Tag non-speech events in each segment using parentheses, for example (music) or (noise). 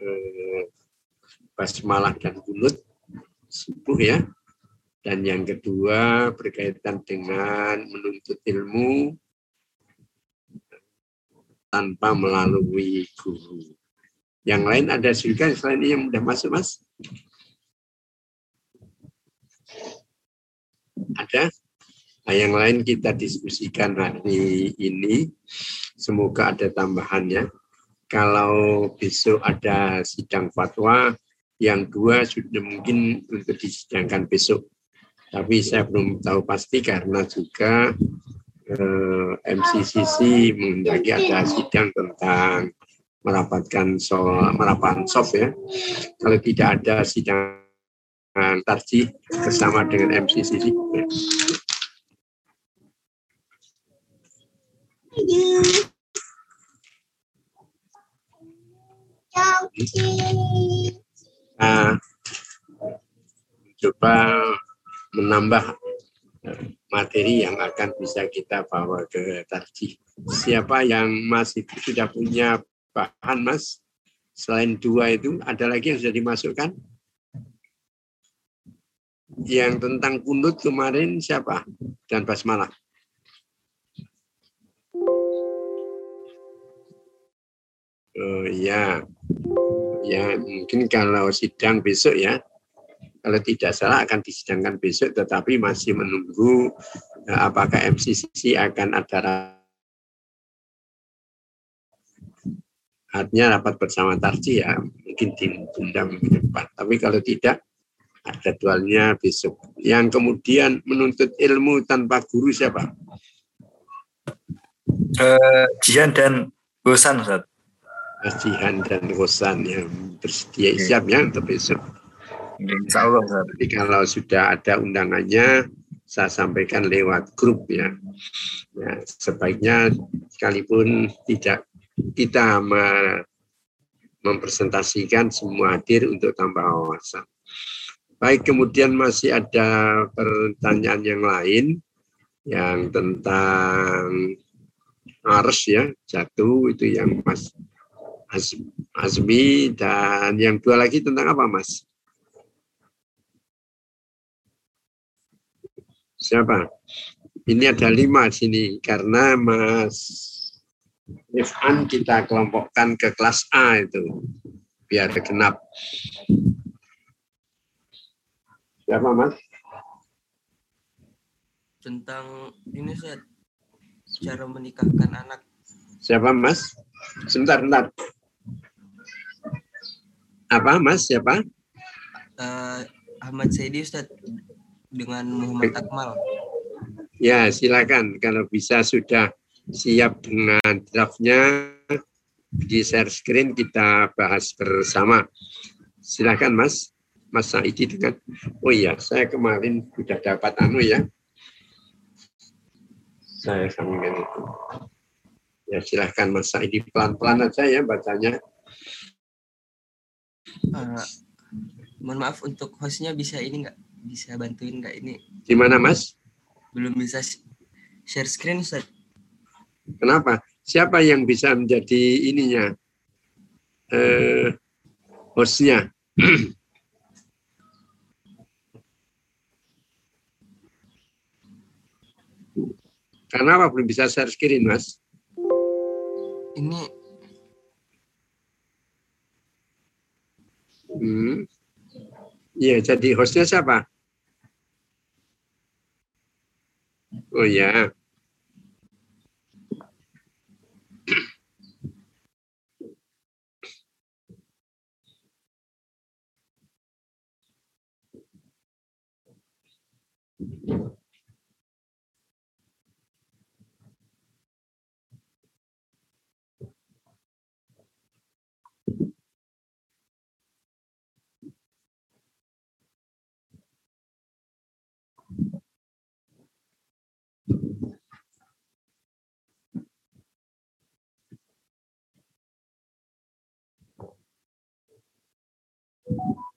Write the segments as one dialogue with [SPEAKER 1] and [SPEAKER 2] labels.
[SPEAKER 1] eh, basmalah dan kunut subuh ya. Dan yang kedua berkaitan dengan menuntut ilmu tanpa melalui guru. Yang lain ada juga selain ini yang sudah masuk, Mas? Ada? Nah, yang lain kita diskusikan hari ini. Semoga ada tambahannya. Kalau besok ada sidang fatwa, yang dua sudah mungkin untuk disidangkan besok. Tapi saya belum tahu pasti karena juga eh, MCCC menghendaki ada sidang tentang merapatkan soal merapat soft ya. Kalau tidak ada sidang tarjih bersama dengan MCCC. Nah, coba menambah materi yang akan bisa kita bawa ke tarjih. Siapa yang masih sudah punya bahan, Mas? Selain dua itu, ada lagi yang sudah dimasukkan? Yang tentang kunut kemarin siapa? Dan basmalah. Oh iya, ya mungkin kalau sidang besok ya, kalau tidak salah akan disidangkan besok, tetapi masih menunggu eh, apakah MCCC akan ada artinya rapat bersama tarji ya mungkin ditunda minggu depan. Tapi kalau tidak jadwalnya besok. Yang kemudian menuntut ilmu tanpa guru siapa?
[SPEAKER 2] Uh, Jihan dan Gosan, Ustaz.
[SPEAKER 1] Jihan dan Gosan yang bersedia siap ya untuk besok.
[SPEAKER 2] Insya Allah.
[SPEAKER 1] Jadi kalau sudah ada undangannya, saya sampaikan lewat grup ya. ya sebaiknya sekalipun tidak kita mempresentasikan semua hadir untuk tambah wawasan. Baik, kemudian masih ada pertanyaan yang lain yang tentang ars ya, jatuh itu yang Mas Azmi dan yang dua lagi tentang apa Mas? Siapa? Ini ada lima sini karena Mas Ifan kita kelompokkan ke kelas A itu biar genap. Siapa Mas?
[SPEAKER 3] Tentang ini Ustaz, cara menikahkan anak.
[SPEAKER 1] Siapa Mas? Sebentar, sebentar. Apa Mas? Siapa?
[SPEAKER 3] Uh, Ahmad Saidi Ustaz dengan Muhammad Akmal.
[SPEAKER 1] Ya, silakan kalau bisa sudah siap dengan draftnya di share screen kita bahas bersama. Silakan Mas, Mas Saidi dengan. Oh iya, saya kemarin sudah dapat anu ya. Saya sambungkan itu. Ya silahkan Mas Saidi pelan-pelan aja ya bacanya.
[SPEAKER 3] Uh, mohon maaf untuk hostnya bisa ini nggak bisa bantuin nggak ini?
[SPEAKER 1] Di mana Mas?
[SPEAKER 3] Belum bisa share screen Ustaz.
[SPEAKER 1] Kenapa? Siapa yang bisa menjadi ininya? Eh, hostnya? (clears throat) Karena apa belum bisa share screen, Mas?
[SPEAKER 3] Ini
[SPEAKER 1] Hmm. Iya, jadi hostnya siapa? Oh ya. you.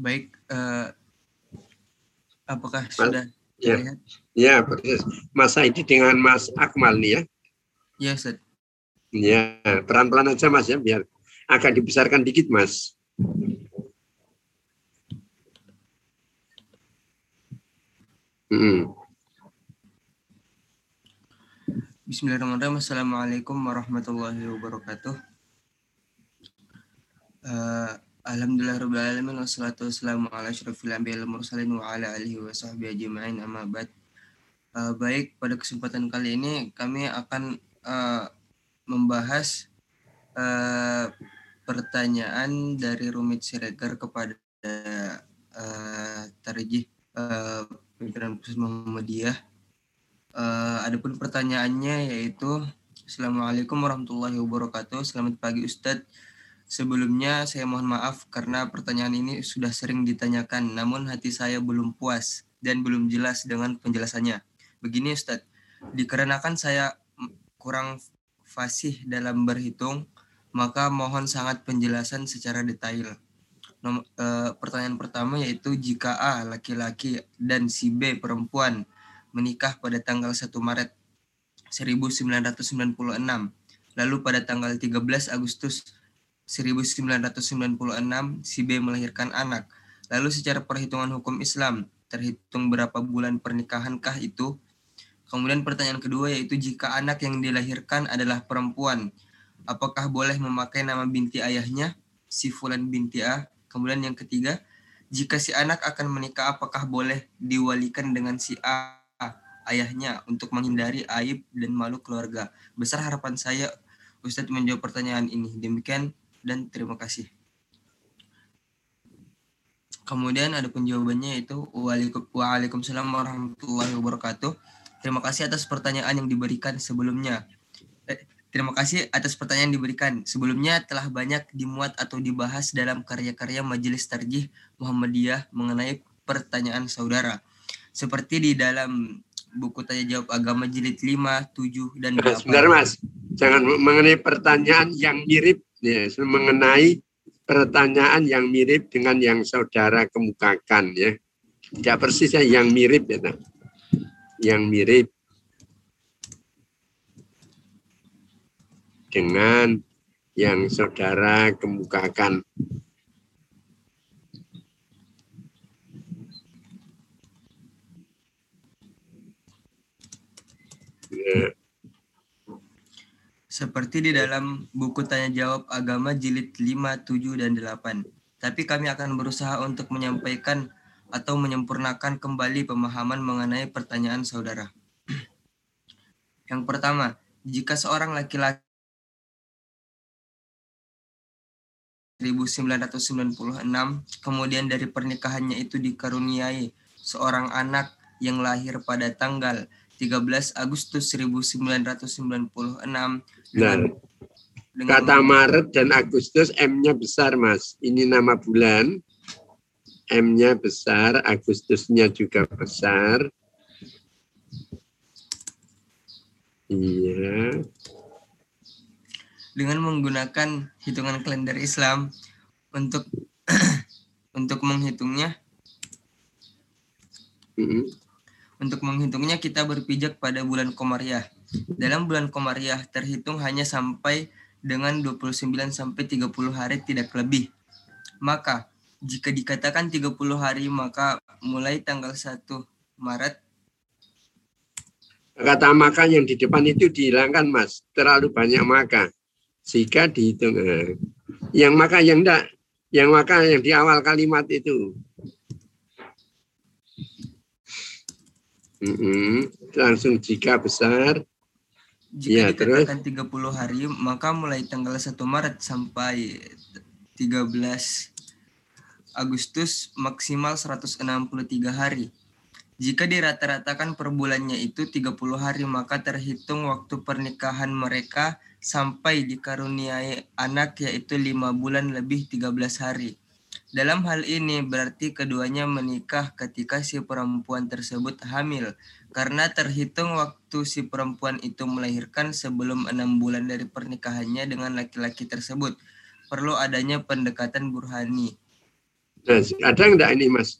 [SPEAKER 3] Baik, eh, apakah sudah
[SPEAKER 1] Ya.
[SPEAKER 3] terlihat?
[SPEAKER 1] Ya, persis. Mas Saidi dengan Mas Akmal nih ya.
[SPEAKER 3] Ya, Ustaz.
[SPEAKER 1] Ya, pelan-pelan aja Mas ya, biar agak dibesarkan dikit Mas. Mm.
[SPEAKER 3] Bismillahirrahmanirrahim. Assalamualaikum warahmatullahi wabarakatuh. Eh, Alhamdulillahirrahmanirrahim. Wassalatu wassalamu ala wal mursalin wa ala alihi ajma'in amma ba'd. Eh, baik, pada kesempatan kali ini kami akan eh, membahas eh, pertanyaan dari Rumit Siregar kepada eh, Tarjih eh, Pimpinan Pusat Muhammadiyah. Eh, adapun pertanyaannya yaitu Assalamualaikum warahmatullahi wabarakatuh. Selamat pagi Ustadz. Sebelumnya saya mohon maaf karena pertanyaan ini sudah sering ditanyakan, namun hati saya belum puas dan belum jelas dengan penjelasannya. Begini Ustadz, dikarenakan saya kurang fasih dalam berhitung, maka mohon sangat penjelasan secara detail. Nom- eh, pertanyaan pertama yaitu jika A laki-laki dan si B perempuan menikah pada tanggal 1 Maret 1996, lalu pada tanggal 13 Agustus 1996 si B melahirkan anak. Lalu secara perhitungan hukum Islam, terhitung berapa bulan pernikahankah itu? Kemudian pertanyaan kedua yaitu jika anak yang dilahirkan adalah perempuan, apakah boleh memakai nama binti ayahnya, si Fulan binti A? Kemudian yang ketiga, jika si anak akan menikah apakah boleh diwalikan dengan si A ayahnya untuk menghindari aib dan malu keluarga? Besar harapan saya Ustadz menjawab pertanyaan ini. Demikian dan terima kasih. Kemudian ada penjawabannya yaitu Waalaikum- Waalaikumsalam warahmatullahi wabarakatuh. Terima kasih atas pertanyaan yang diberikan sebelumnya. Eh, terima kasih atas pertanyaan yang diberikan. Sebelumnya telah banyak dimuat atau dibahas dalam karya-karya Majelis Tarjih Muhammadiyah mengenai pertanyaan saudara. Seperti di dalam buku tanya jawab agama jilid 5, 7 dan 8.
[SPEAKER 1] sebentar Mas, jangan mengenai pertanyaan yang mirip, ya, mengenai pertanyaan yang mirip dengan yang saudara kemukakan ya. Tidak persis ya, yang mirip ya. Nak. Yang mirip dengan yang saudara kemukakan. Ya.
[SPEAKER 3] Seperti di dalam buku tanya jawab agama jilid 5, 7, dan 8. Tapi kami akan berusaha untuk menyampaikan atau menyempurnakan kembali pemahaman mengenai pertanyaan saudara. Yang pertama, jika seorang laki-laki 1996 kemudian dari pernikahannya itu dikaruniai seorang anak yang lahir pada tanggal 13 Agustus 1996
[SPEAKER 1] Nah,
[SPEAKER 3] dengan, dengan
[SPEAKER 1] kata Maret dan Agustus M-nya besar, Mas. Ini nama bulan. M-nya besar, Agustusnya juga besar. Iya.
[SPEAKER 3] dengan menggunakan hitungan kalender Islam untuk (clears throat) untuk menghitungnya
[SPEAKER 1] Mm-mm.
[SPEAKER 3] Untuk menghitungnya kita berpijak pada bulan Komariah. Dalam bulan Komariah terhitung hanya sampai dengan 29 sampai 30 hari tidak lebih. Maka jika dikatakan 30 hari maka mulai tanggal 1 Maret
[SPEAKER 1] Kata maka yang di depan itu dihilangkan, Mas. Terlalu banyak maka. Jika dihitung. eh, Yang maka yang enggak. Yang maka yang di awal kalimat itu. Mm-mm. Langsung jika besar.
[SPEAKER 3] jika
[SPEAKER 1] terus?
[SPEAKER 3] dikatakan 30 hari maka mulai tanggal 1 Maret sampai 13 Agustus maksimal 163 hari. Jika dirata-ratakan per bulannya itu 30 hari maka terhitung waktu pernikahan mereka sampai dikaruniai anak yaitu 5 bulan lebih 13 hari. Dalam hal ini berarti keduanya menikah ketika si perempuan tersebut hamil karena terhitung waktu si perempuan itu melahirkan sebelum enam bulan dari pernikahannya dengan laki-laki tersebut. Perlu adanya pendekatan burhani.
[SPEAKER 1] Ada enggak ini Mas?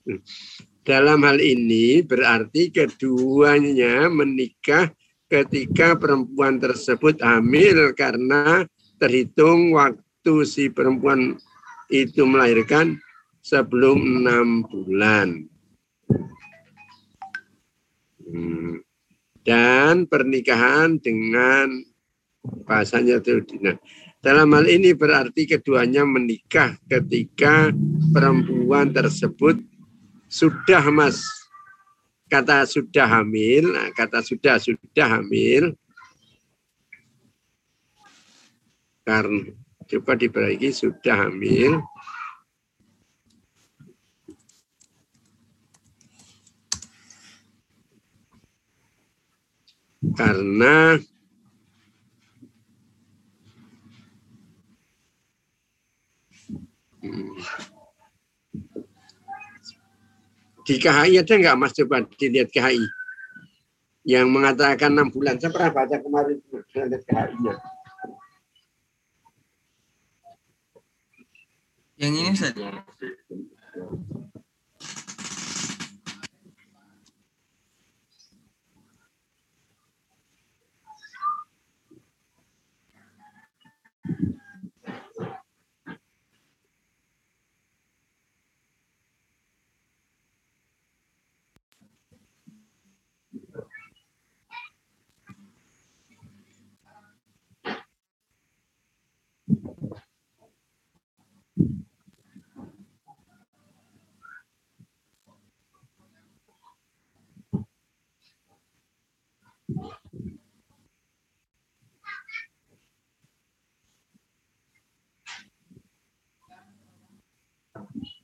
[SPEAKER 1] Dalam hal ini berarti keduanya menikah ketika perempuan tersebut hamil karena terhitung waktu si perempuan itu melahirkan sebelum enam bulan. Hmm. Dan pernikahan dengan bahasanya. Nah, dalam hal ini berarti keduanya menikah ketika perempuan tersebut sudah mas kata sudah hamil nah, kata sudah sudah hamil karena coba diperbaiki sudah hamil karena di KHI ada nggak Mas coba dilihat KHI yang mengatakan enam bulan. Saya pernah baca kemarin lihat KHI-nya.
[SPEAKER 3] Yang ini Ustaz. Gracias.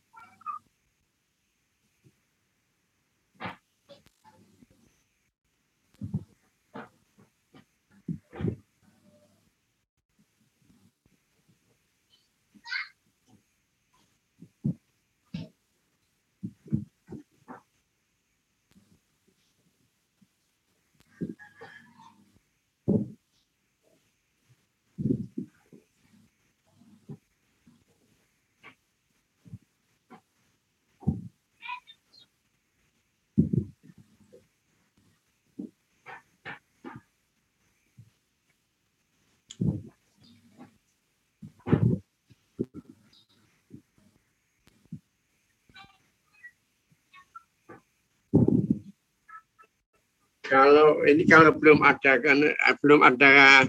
[SPEAKER 1] Kalau ini kalau belum ada kan eh, belum ada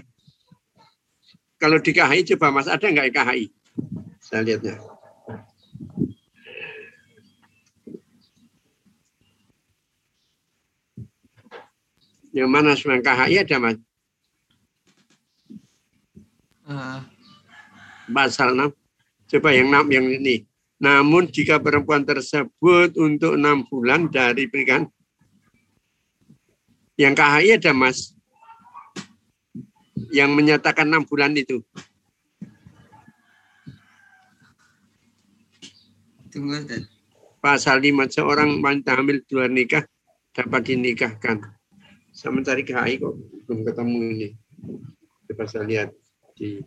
[SPEAKER 1] kalau di KHI coba Mas ada nggak KHI? Saya lihatnya. Yang mana semua KHI ada Mas? Uh. Pasal 6. Coba yang 6 yang ini. Namun jika perempuan tersebut untuk enam bulan dari pernikahan yang KHI ada Mas. Yang menyatakan enam bulan itu.
[SPEAKER 3] Tunggu,
[SPEAKER 1] Pasal 5 seorang wanita hamil dua nikah dapat dinikahkan. Saya mencari KHI kok belum ketemu ini. Coba saya lihat di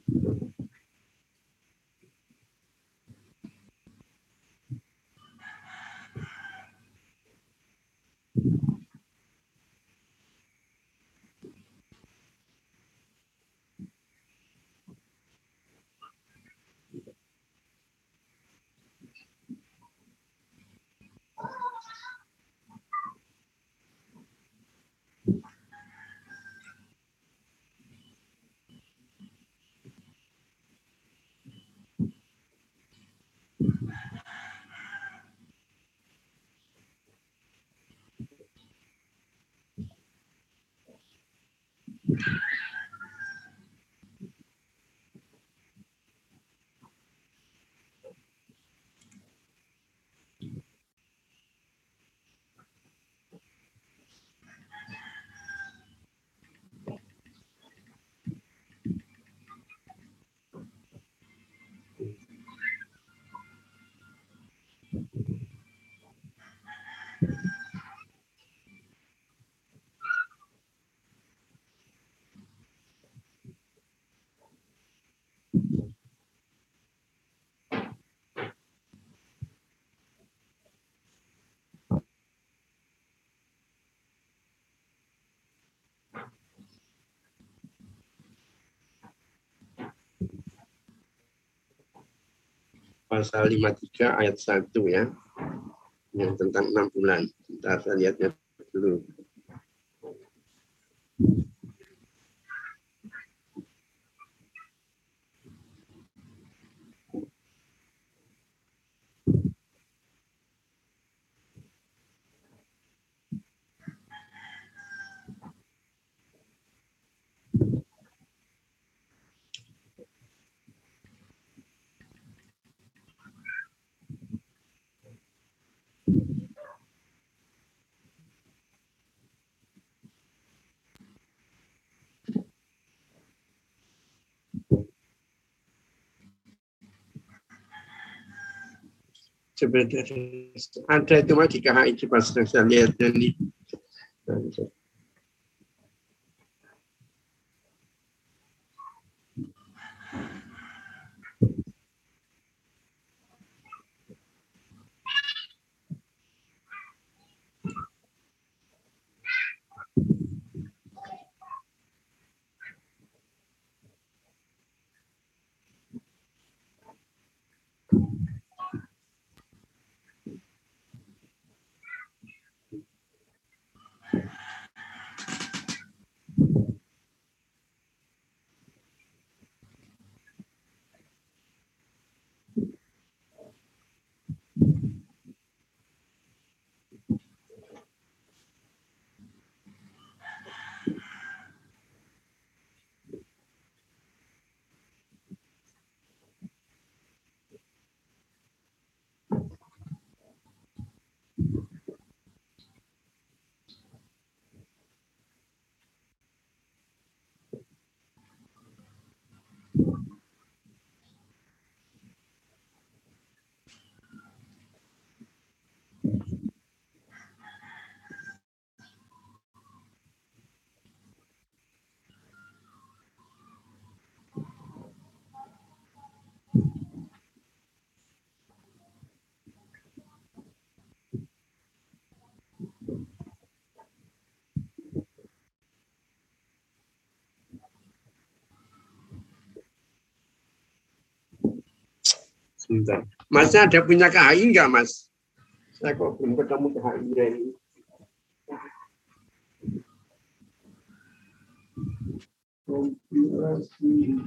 [SPEAKER 1] pasal 53 ayat 1 ya. Yang tentang enam bulan. Saya lihatnya dulu. Sebenarnya ada itu mah di KHI Sebentar. Masnya ada punya KHI enggak, Mas? Saya kok belum ketemu KHI ini. Kompilasi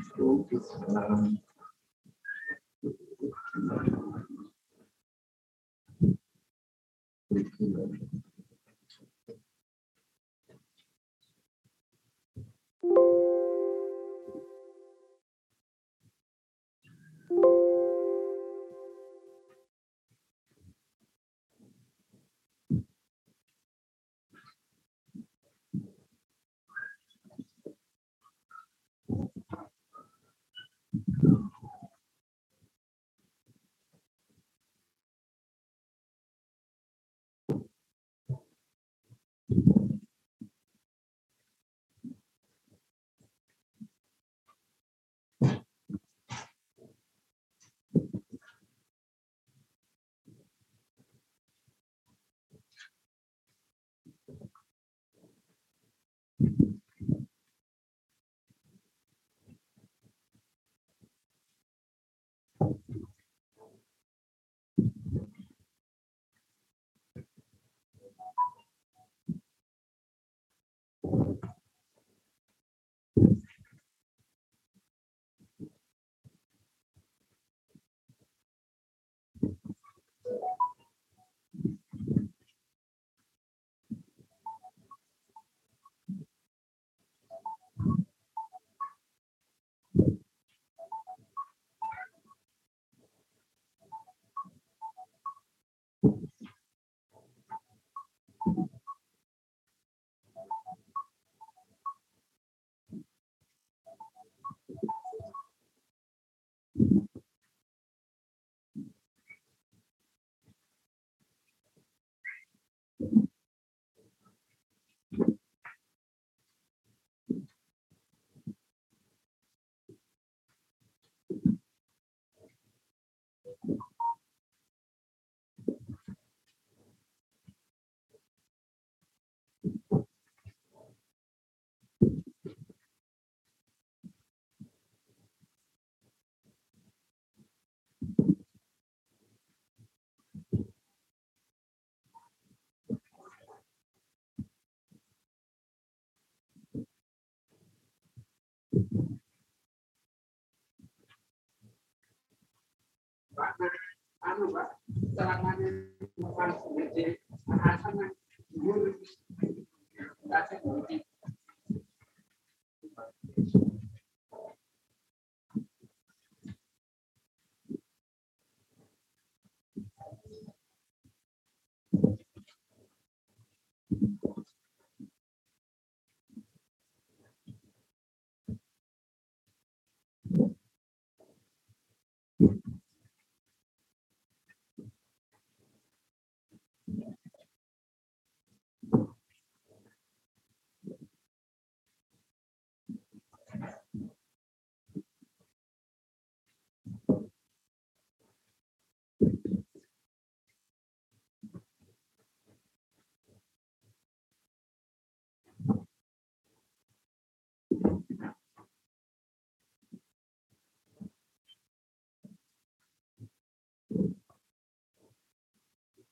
[SPEAKER 1] kompilasi. anu Pak, celananya bukan jadi anak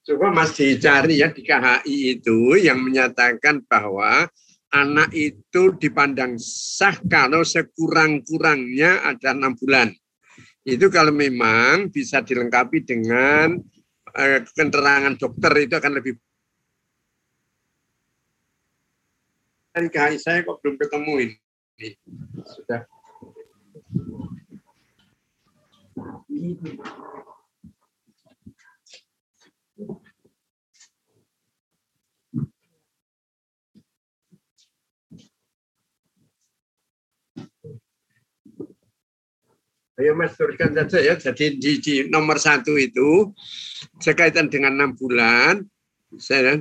[SPEAKER 1] Coba Mas dicari ya di KHI itu yang menyatakan bahwa anak itu dipandang sah kalau sekurang-kurangnya ada enam bulan. Itu kalau memang bisa dilengkapi dengan eh, keterangan dokter itu akan lebih dari KHI saya kok belum ketemu ini. Sudah. Ayo Mas saja ya. Jadi di, di nomor satu itu sekaitan dengan enam bulan. Saya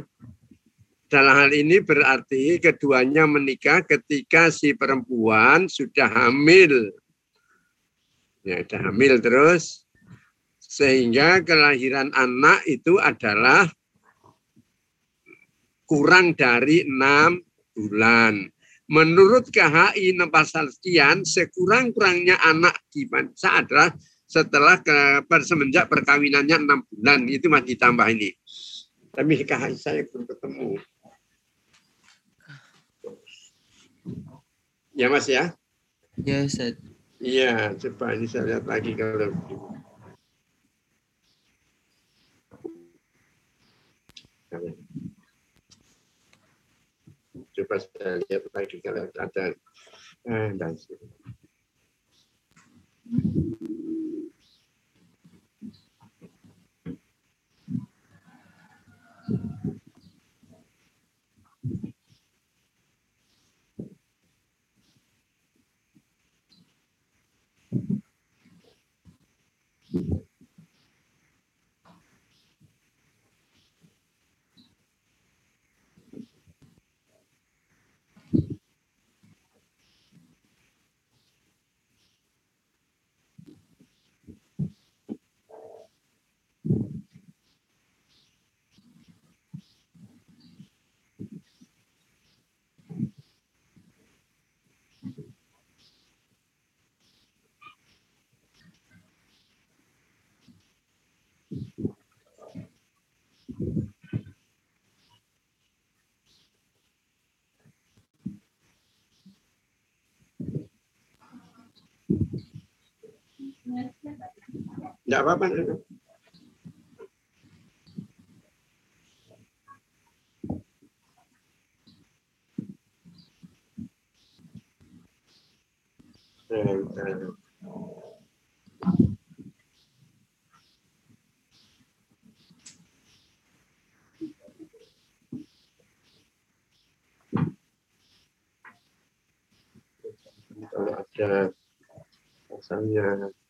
[SPEAKER 1] dalam hal ini berarti keduanya menikah ketika si perempuan sudah hamil. Ya, sudah hamil terus sehingga kelahiran anak itu adalah kurang dari enam bulan. Menurut KHI pasal sekian, sekurang-kurangnya anak di bangsa adalah setelah ke, semenjak perkawinannya enam bulan itu masih ditambah ini. Tapi KHI saya belum ketemu. Ya Mas ya?
[SPEAKER 3] Ya Ustaz.
[SPEAKER 1] Iya, coba ini saya lihat lagi kalau coba saya lihat lagi kalau ada eh, dan Enggak apa-apa. Kalau ada pasalnya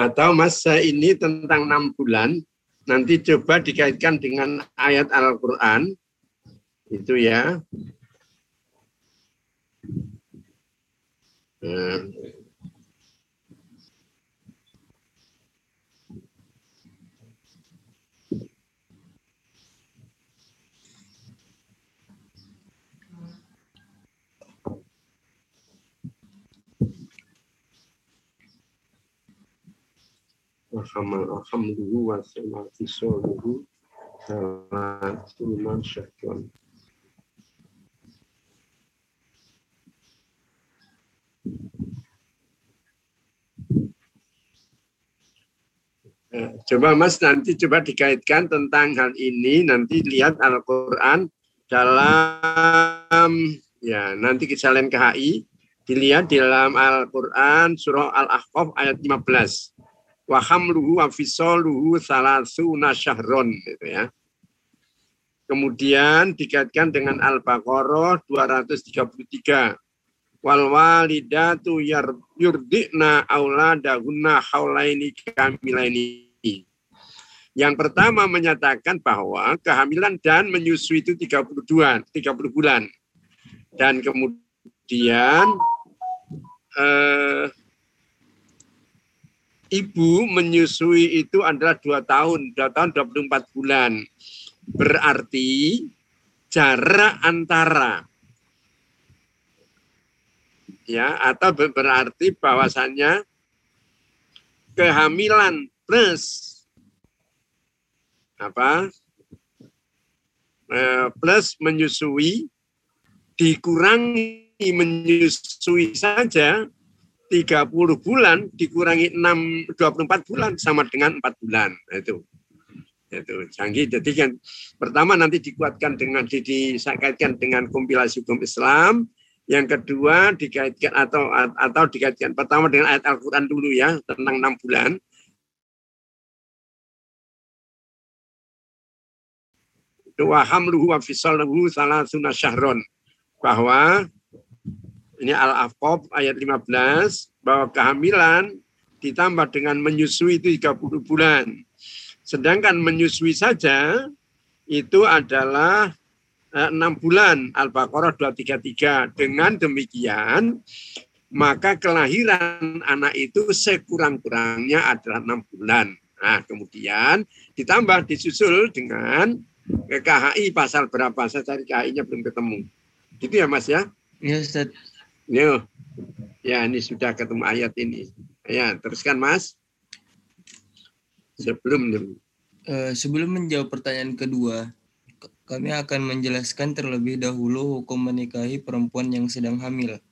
[SPEAKER 1] Atau masa ini tentang enam bulan, nanti coba dikaitkan dengan ayat Al-Quran. Itu ya. Nah, Eh, coba Mas nanti coba dikaitkan tentang hal ini. Nanti lihat Al-Qur'an dalam ya nanti kita ke KHI dilihat di dalam Al-Qur'an surah Al-Ahqaf ayat 15 wa hamluhu wa fisaluhu salasuna syahron gitu ya. Kemudian dikaitkan dengan Al-Baqarah 233. Wal walidatu yurdina auladahunna haulaini kamilaini. Yang pertama menyatakan bahwa kehamilan dan menyusui itu 32, 30 bulan. Dan kemudian eh, ibu menyusui itu adalah dua tahun, dua tahun 24 bulan. Berarti jarak antara ya atau berarti bahwasannya kehamilan plus apa eh, plus menyusui dikurangi menyusui saja 30 bulan dikurangi 6 24 bulan sama dengan 4 bulan. Nah, itu. Itu canggih. Jadi kan pertama nanti dikuatkan dengan dikaitkan dengan kompilasi hukum Islam, yang kedua dikaitkan atau atau dikaitkan pertama dengan ayat Al-Qur'an dulu ya tentang 6 bulan. Wa hamluhu wa fisaluhu salasuna syahron. Bahwa ini Al-Afqaf ayat 15 bahwa kehamilan ditambah dengan menyusui itu 30 bulan. Sedangkan menyusui saja itu adalah eh, enam bulan Al-Baqarah 233. Dengan demikian maka kelahiran anak itu sekurang-kurangnya adalah enam bulan. Nah, kemudian ditambah disusul dengan KHI pasal berapa? Saya cari KHI-nya belum ketemu. Gitu ya Mas ya?
[SPEAKER 3] Iya Ustaz.
[SPEAKER 1] Yo. Ya, ini sudah ketemu ayat ini. Ya, teruskan Mas. Sebelum
[SPEAKER 3] uh, sebelum menjawab pertanyaan kedua, kami akan menjelaskan terlebih dahulu hukum menikahi perempuan yang sedang hamil.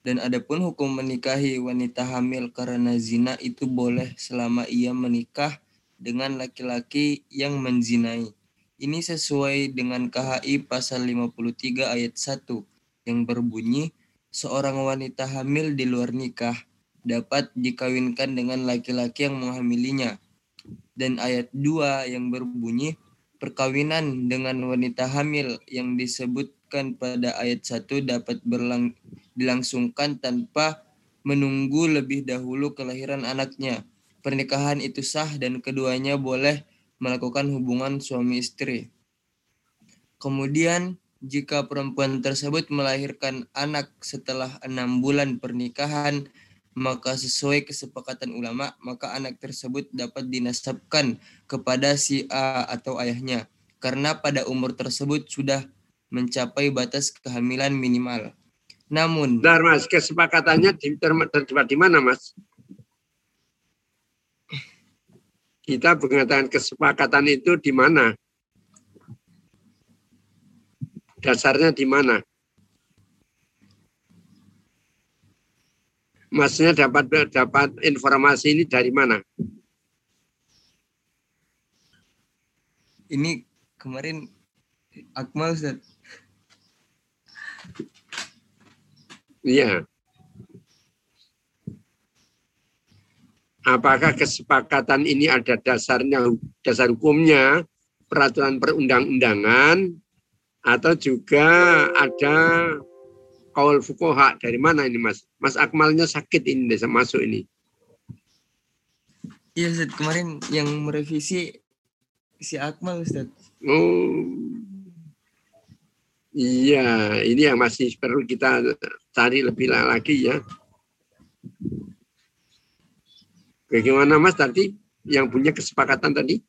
[SPEAKER 3] Dan adapun hukum menikahi wanita hamil karena zina itu boleh selama ia menikah dengan laki-laki yang menzinai. Ini sesuai dengan KHI pasal 53 ayat 1 yang berbunyi seorang wanita hamil di luar nikah dapat dikawinkan dengan laki-laki yang menghamilinya. Dan ayat 2 yang berbunyi, perkawinan dengan wanita hamil yang disebutkan pada ayat 1 dapat berlang dilangsungkan tanpa menunggu lebih dahulu kelahiran anaknya. Pernikahan itu sah dan keduanya boleh melakukan hubungan suami istri. Kemudian jika perempuan tersebut melahirkan anak setelah enam bulan pernikahan, maka sesuai kesepakatan ulama, maka anak tersebut dapat dinasabkan kepada si A atau ayahnya, karena pada umur tersebut sudah mencapai batas kehamilan minimal. Namun,
[SPEAKER 1] Bentar, Mas, kesepakatannya terdapat di mana, Mas? Kita mengatakan kesepakatan itu di mana? Dasarnya di mana? Maksudnya dapat dapat informasi ini dari mana?
[SPEAKER 3] Ini kemarin Akmal Ustaz.
[SPEAKER 1] Iya. Apakah kesepakatan ini ada dasarnya, dasar hukumnya, peraturan perundang-undangan, atau juga ada kaul fukoha dari mana ini mas? Mas Akmalnya sakit ini desa masuk ini.
[SPEAKER 3] Iya Ustaz, kemarin yang merevisi si Akmal Ustaz.
[SPEAKER 1] Oh, iya, ini yang masih perlu kita cari lebih lagi ya. Bagaimana Mas tadi yang punya kesepakatan tadi?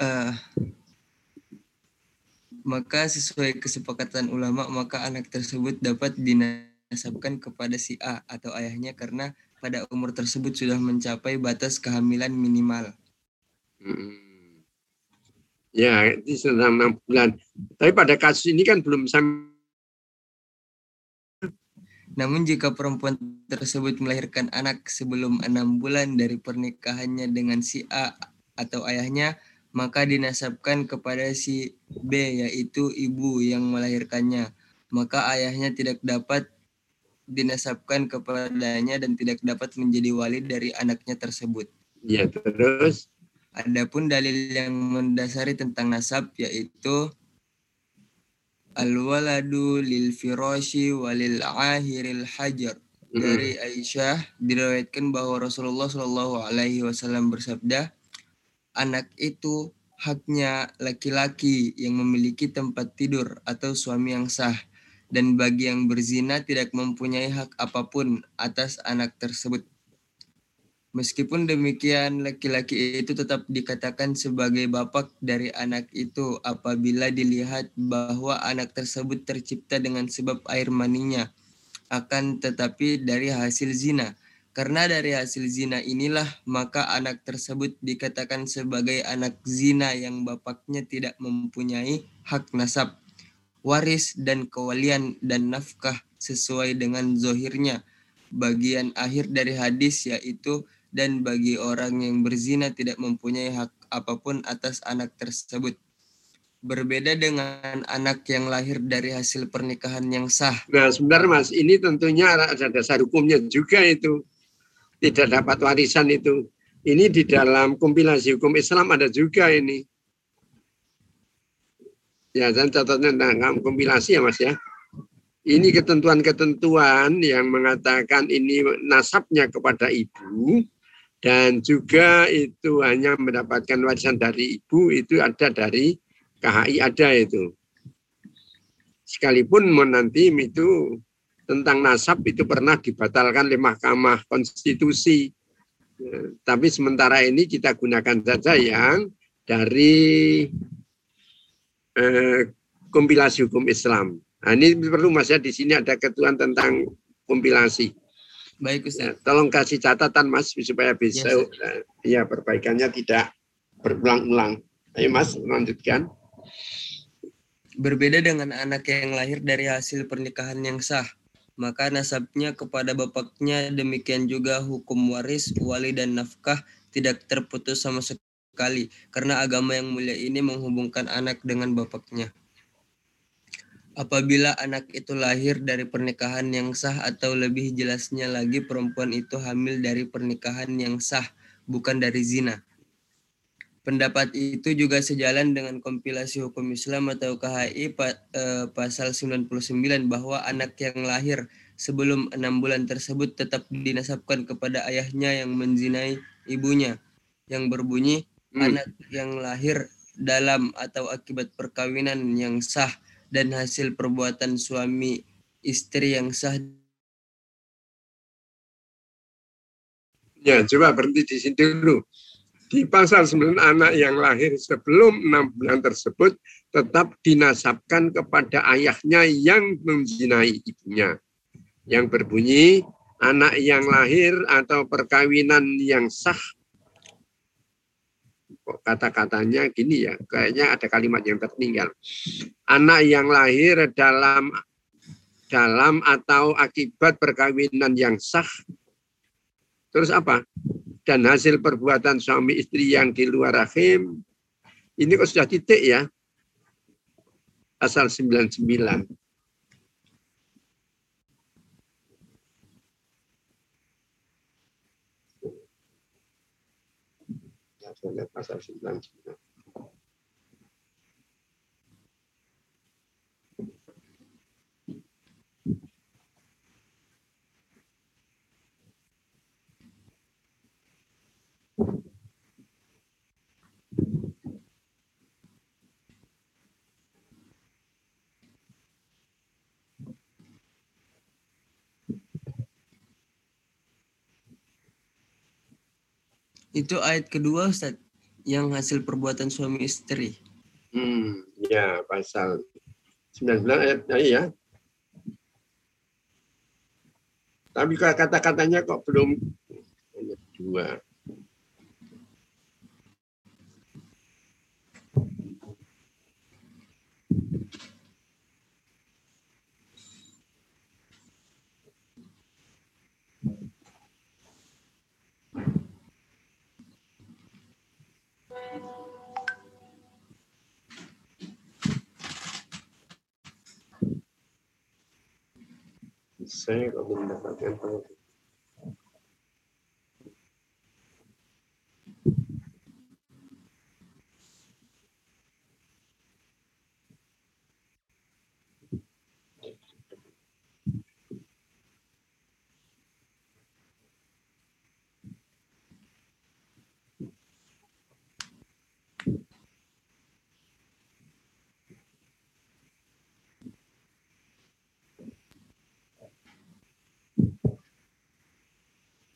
[SPEAKER 3] Eh, maka sesuai kesepakatan ulama maka anak tersebut dapat dinasabkan kepada si A atau ayahnya karena pada umur tersebut sudah mencapai batas kehamilan minimal.
[SPEAKER 1] Hmm. Ya, itu sudah enam bulan. Tapi pada kasus ini kan belum sampai
[SPEAKER 3] Namun jika perempuan tersebut melahirkan anak sebelum enam bulan dari pernikahannya dengan si A atau ayahnya, maka dinasabkan kepada si B yaitu ibu yang melahirkannya. Maka ayahnya tidak dapat dinasabkan kepadanya dan tidak dapat menjadi wali dari anaknya tersebut.
[SPEAKER 1] ya terus
[SPEAKER 3] Adapun dalil yang mendasari tentang nasab yaitu al-waladu lil firashi walil ahiril hajar.
[SPEAKER 1] mm,
[SPEAKER 3] Dari Aisyah diriwayatkan bahwa Rasulullah Shallallahu alaihi wasallam bersabda, anak itu haknya laki-laki yang memiliki tempat tidur atau suami yang sah dan bagi yang berzina tidak mempunyai hak apa pun atas anak tersebut. Meskipun demikian, laki-laki itu tetap dikatakan sebagai bapak dari anak itu apabila dilihat bahwa anak tersebut tercipta dengan sebab air maninya, akan tetapi dari hasil zina. Karena dari hasil zina inilah maka anak tersebut dikatakan sebagai anak zina yang bapaknya tidak mempunyai hak nasab, waris dan kewalian dan nafkah sesuai dengan zohirnya. Bagian akhir dari hadis yaitu dan bagi orang yang berzina tidak mempunyai hak apa pun atas anak tersebut. Berbeda dengan anak yang lahir dari hasil pernikahan yang sah.
[SPEAKER 1] Nah, sebentar Mas, ini tentunya ada dasar hukumnya juga itu. Tidak dapat warisan itu. Ini di dalam kompilasi hukum Islam ada juga ini. Ya, dan catatnya tentang kompilasi ya Mas ya. Ini ketentuan-ketentuan yang mengatakan ini nasabnya kepada ibu dan juga itu hanya mendapatkan warisan dari ibu itu ada dari KHI ada itu. Sekalipun nanti itu tentang nasab itu pernah dibatalkan oleh Mahkamah Konstitusi. Ya, Tapi sementara ini kita gunakan saja yang dari eh, kompilasi hukum Islam. Nah, ini perlu Mas ya di sini ada ketentuan tentang kompilasi.
[SPEAKER 3] Baik
[SPEAKER 1] Ya,
[SPEAKER 3] Ustaz.
[SPEAKER 1] tolong kasih catatan Mas supaya bisa
[SPEAKER 3] Ya,
[SPEAKER 1] ya perbaikannya tidak berulang-ulang. Ayo Mas lanjutkan.
[SPEAKER 3] Berbeda dengan anak yang lahir dari hasil pernikahan yang sah, maka nasabnya kepada bapaknya demikian juga hukum waris, wali dan nafkah tidak terputus sama sekali karena agama yang mulia ini menghubungkan anak dengan bapaknya. Apabila anak itu lahir dari pernikahan yang sah atau lebih jelasnya lagi perempuan itu hamil dari pernikahan yang sah bukan dari zina. Pendapat itu juga sejalan dengan kompilasi hukum Islam atau KHI pa- eh, pasal 99 bahwa anak yang lahir sebelum enam bulan tersebut tetap dinasabkan kepada ayahnya yang menzinai ibunya yang berbunyi
[SPEAKER 1] Hmm.
[SPEAKER 3] anak yang lahir dalam atau akibat perkawinan yang sah dan hasil perbuatan suami istri yang sah
[SPEAKER 1] Ya, coba berhenti di sini dulu. Di pasal 9 anak yang lahir sebelum enam bulan tersebut tetap dinasabkan kepada ayahnya yang menzinai ibunya. Yang berbunyi anak yang lahir atau perkawinan yang sah. Kata-katanya gini ya, kayaknya ada kalimat yang tertinggal. Anak yang lahir dalam dalam atau akibat perkawinan yang sah Terus apa? Dan hasil perbuatan suami istri yang di luar rahim, ini kok sudah titik ya? Pasal 99. Ya, pasal 99.
[SPEAKER 3] Itu ayat kedua Ustaz yang hasil perbuatan suami istri.
[SPEAKER 1] Hmm, ya pasal 19 ayat ya. Tapi kata-katanya kok belum ayat dua. Sí, 2010,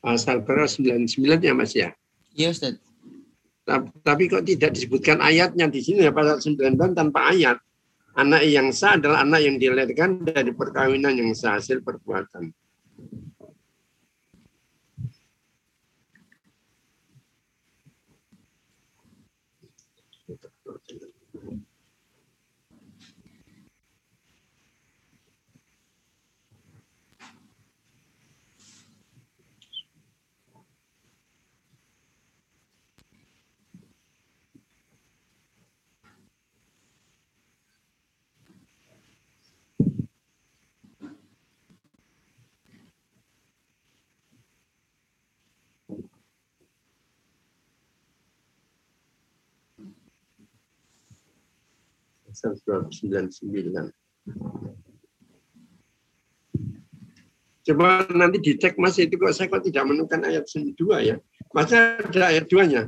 [SPEAKER 1] Pasal berapa 99 ya Mas ya?
[SPEAKER 3] Iya Ustaz.
[SPEAKER 1] Ta- Tapi kok tidak disebutkan ayatnya di sini ya pasal 99 tanpa ayat. Anak yang sah adalah anak yang dilahirkan dari perkawinan yang sah hasil perbuatan. Pasal 99. Coba nanti dicek Mas itu kok saya kok tidak menemukan ayat 2 ya. Masa ada ayat 2-nya?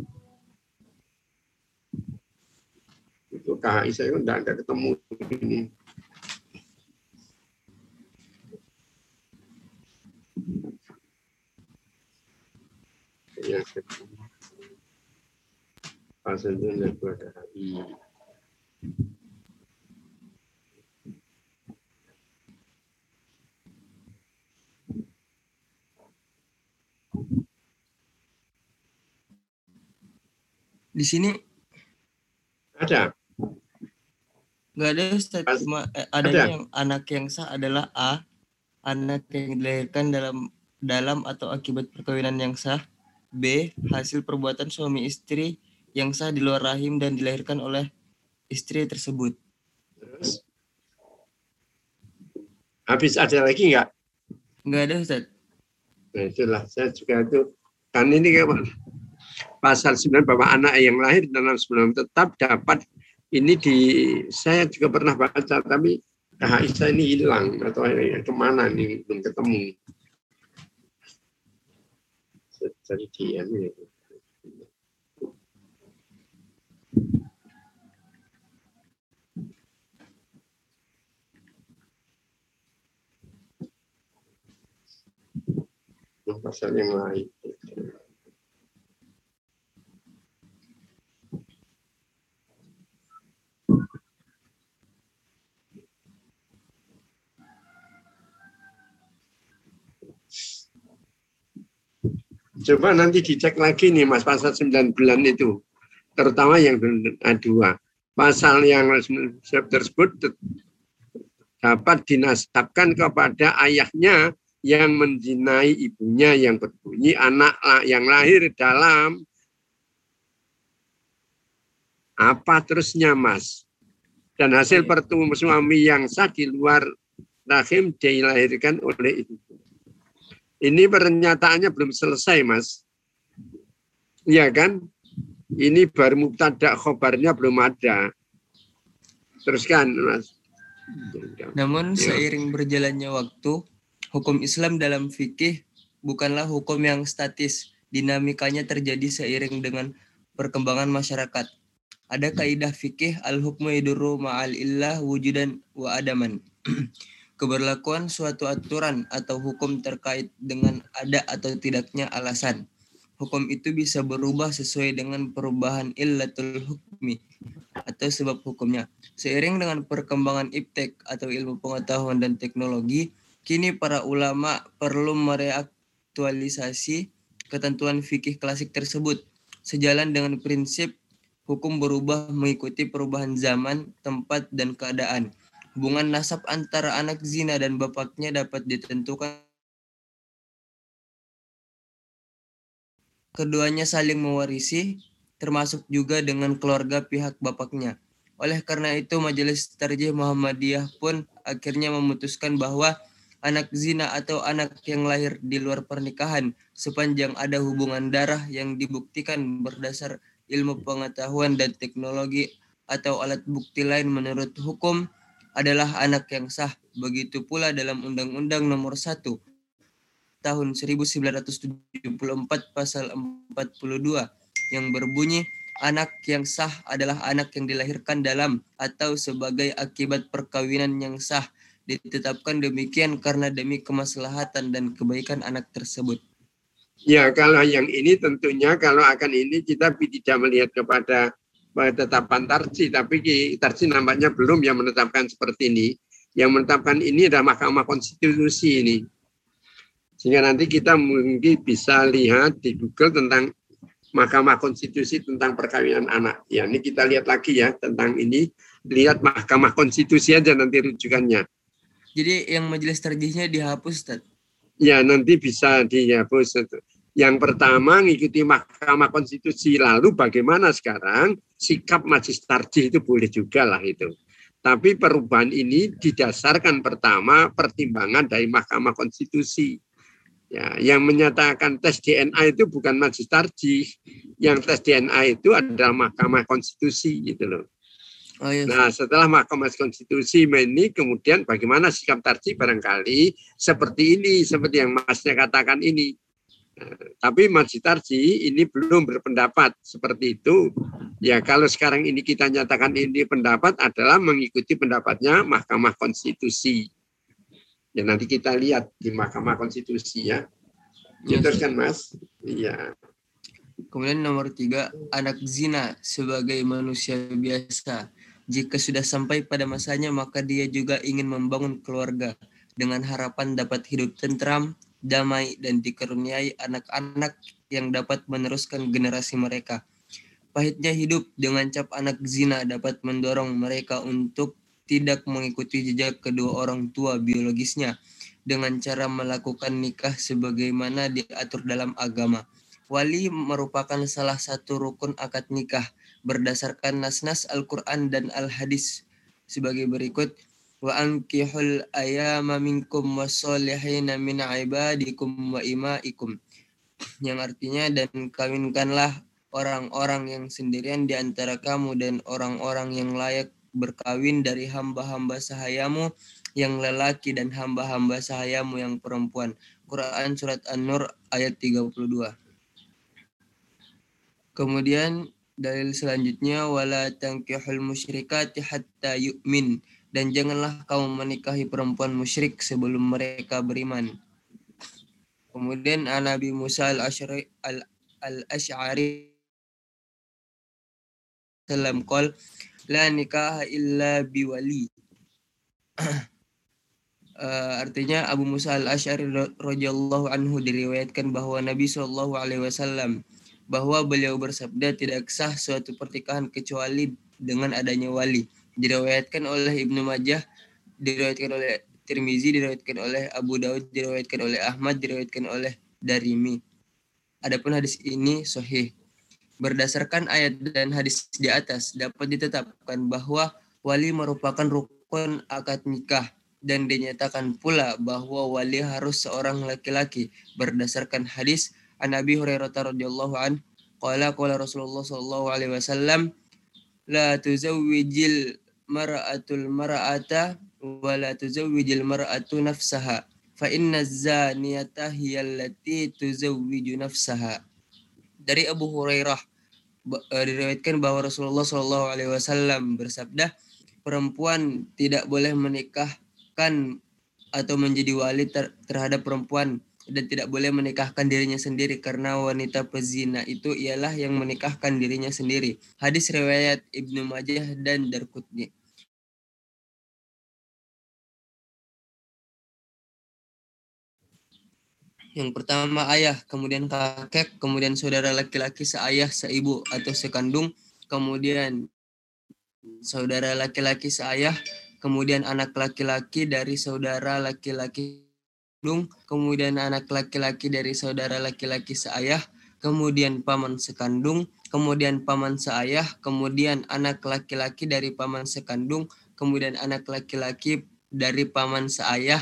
[SPEAKER 1] Itu KHI saya tidak ada ketemu ini. Ya, pasal itu ada KHI.
[SPEAKER 3] Di sini
[SPEAKER 1] Ada.
[SPEAKER 3] nggak ada Ustaz. Cuma eh, adanya
[SPEAKER 1] ada.
[SPEAKER 3] yang anak yang sah adalah A. Anak yang dilahirkan dalam dalam atau akibat perkawinan yang sah. B. Hasil perbuatan suami istri yang sah di luar rahim dan dilahirkan oleh istri tersebut.
[SPEAKER 1] Terus. Habis ada lagi nggak?
[SPEAKER 3] Nggak ada Ustaz.
[SPEAKER 1] Nah, itulah saya juga itu kan ini kayak pasal 9 bahwa anak yang lahir dalam sebelum tetap dapat ini di saya juga pernah baca tapi KHI saya ini hilang atau ke mana nih belum ketemu. Jadi dia ini. Pasal yang lain. Coba nanti dicek lagi nih Mas pasal 9 bulan itu. Terutama yang dua. Pasal yang tersebut dapat dinasabkan kepada ayahnya yang menjinai ibunya yang berbunyi anak yang lahir dalam apa terusnya mas? Dan hasil pertemuan suami yang sah di luar rahim dilahirkan oleh ibu. Ini pernyataannya belum selesai mas. Iya kan? Ini baru mubtada khobarnya belum ada. Teruskan mas.
[SPEAKER 3] Namun
[SPEAKER 1] Ya.
[SPEAKER 3] seiring berjalannya waktu, hukum Islam dalam fikih bukanlah hukum yang statis. Dinamikanya terjadi seiring dengan perkembangan masyarakat. Ada kaidah fikih al-hukmu yadurru ma'al illah wujudan wa adaman. (clears throat) Keberlakuan suatu aturan atau hukum terkait dengan ada atau tidaknya alasan. hukum itu bisa berubah sesuai dengan perubahan illatul hukmi atau sebab hukumnya. Seiring dengan perkembangan iptek atau ilmu pengetahuan dan teknologi, kini para ulama perlu mereaktualisasi ketentuan fikih klasik tersebut sejalan dengan prinsip hukum berubah mengikuti perubahan zaman, tempat, dan keadaan. Hubungan nasab antara anak zina dan bapaknya dapat ditentukan keduanya saling mewarisi, termasuk juga dengan keluarga pihak bapaknya. Oleh karena itu, Majelis Tarjih Muhammadiyah pun akhirnya memutuskan bahwa anak zina atau anak yang lahir di luar pernikahan sepanjang ada hubungan darah yang dibuktikan berdasar ilmu pengetahuan dan teknologi atau alat bukti lain menurut hukum adalah anak yang sah. Begitu pula dalam Undang-Undang Nomor 1 tahun 1974 pasal 42 yang berbunyi anak yang sah adalah anak yang dilahirkan dalam atau sebagai akibat perkawinan yang sah ditetapkan demikian karena demi kemaslahatan dan kebaikan anak tersebut.
[SPEAKER 1] Ya, kalau yang ini tentunya kalau akan ini kita tidak melihat kepada penetapan tarji, tapi tarji nampaknya belum yang menetapkan seperti ini. Yang menetapkan ini adalah Mahkamah Konstitusi ini. Sehingga nanti kita mungkin bisa lihat di Google tentang Mahkamah Konstitusi tentang perkawinan anak. Ya, ini kita lihat lagi ya tentang ini. Lihat Mahkamah Konstitusi aja nanti rujukannya.
[SPEAKER 3] Jadi yang majelis terjihnya dihapus, Ustaz?
[SPEAKER 1] Ya, nanti bisa dihapus. Yang pertama mengikuti Mahkamah Konstitusi. Lalu bagaimana sekarang sikap majlis tarjih itu boleh juga lah itu. Tapi perubahan ini didasarkan pertama pertimbangan dari Mahkamah Konstitusi. Ya, yang menyatakan tes DNA itu bukan majlis tarjih. Yang tes DNA itu adalah Mahkamah Konstitusi gitu loh. Oh, iya. Nah, setelah Mahkamah Konstitusi ini kemudian bagaimana sikap tarjih barangkali seperti ini, seperti yang Masnya katakan ini tapi Masjid Tarji ini belum berpendapat seperti itu. Ya kalau sekarang ini kita nyatakan ini pendapat adalah mengikuti pendapatnya Mahkamah Konstitusi. Ya nanti kita lihat di Mahkamah Konstitusi ya. ya Terus kan Mas? Iya.
[SPEAKER 3] Kemudian nomor tiga, anak zina sebagai manusia biasa. Jika sudah sampai pada masanya, maka dia juga ingin membangun keluarga dengan harapan dapat hidup tentram, damai, dan dikaruniai anak-anak yang dapat meneruskan generasi mereka. Pahitnya hidup dengan cap anak zina dapat mendorong mereka untuk tidak mengikuti jejak kedua orang tua biologisnya dengan cara melakukan nikah sebagaimana diatur dalam agama. Wali merupakan salah satu rukun akad nikah berdasarkan nas-nas Al-Quran dan Al-Hadis sebagai berikut wa ankihul ayama minkum wasolihina min ibadikum wa imaikum yang artinya dan kawinkanlah orang-orang yang sendirian di antara kamu dan orang-orang yang layak berkawin dari hamba-hamba sahayamu yang lelaki dan hamba-hamba sahayamu yang perempuan. Quran Surat An-Nur ayat 32. Kemudian dalil selanjutnya wala tankihul musyrikati hatta yu'min dan janganlah kamu menikahi perempuan musyrik sebelum mereka beriman. Kemudian Nabi Musa al-Ash'ari al-Ash'ari salam qol la nikah illa biwali. uh, (clears throat) artinya Abu Musa al-Ash'ari radhiyallahu anhu diriwayatkan bahwa Nabi Shallallahu alaihi wasallam bahwa beliau bersabda tidak sah suatu pernikahan kecuali dengan adanya wali diriwayatkan oleh Ibnu Majah, diriwayatkan oleh Tirmizi, diriwayatkan oleh Abu Daud, diriwayatkan oleh Ahmad, diriwayatkan oleh Darimi. Adapun hadis ini sahih. Berdasarkan ayat dan hadis di atas dapat ditetapkan bahwa wali merupakan rukun akad nikah dan dinyatakan pula bahwa wali harus seorang laki-laki berdasarkan hadis an Nabi Hurairah radhiyallahu an qala qala Rasulullah sallallahu alaihi wasallam la tuzawwijil mar'atul mar'ata wa la tuzawwijul mar'atu nafsaha fa inna zaniyata hiya allati tuzawwiju nafsaha. Dari Abu Hurairah eh, diriwayatkan bahwa Rasulullah Shallallahu alaihi wasallam bersabda, perempuan tidak boleh menikahkan atau menjadi wali ter terhadap perempuan dan tidak boleh menikahkan dirinya sendiri karena wanita pezina itu ialah yang menikahkan dirinya sendiri. Hadis riwayat Ibnu Majah dan Darqutni. Yang pertama ayah, kemudian kakek, kemudian saudara laki-laki seayah, seibu atau sekandung, kemudian saudara laki-laki seayah, kemudian anak laki-laki dari saudara laki-laki kandung, kemudian anak laki-laki dari saudara laki-laki seayah, kemudian paman sekandung, kemudian paman seayah, kemudian anak laki-laki dari paman sekandung, kemudian anak laki-laki dari paman seayah,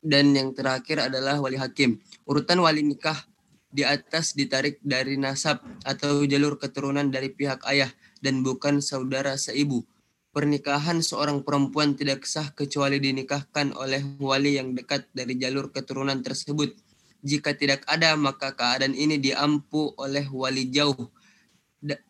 [SPEAKER 3] dan yang terakhir adalah wali hakim. Urutan wali nikah di atas ditarik dari nasab atau jalur keturunan dari pihak ayah dan bukan saudara seibu. Pernikahan seorang perempuan tidak sah kecuali dinikahkan oleh wali yang dekat dari jalur keturunan tersebut. Jika tidak ada, maka keadaan ini diampu oleh wali jauh.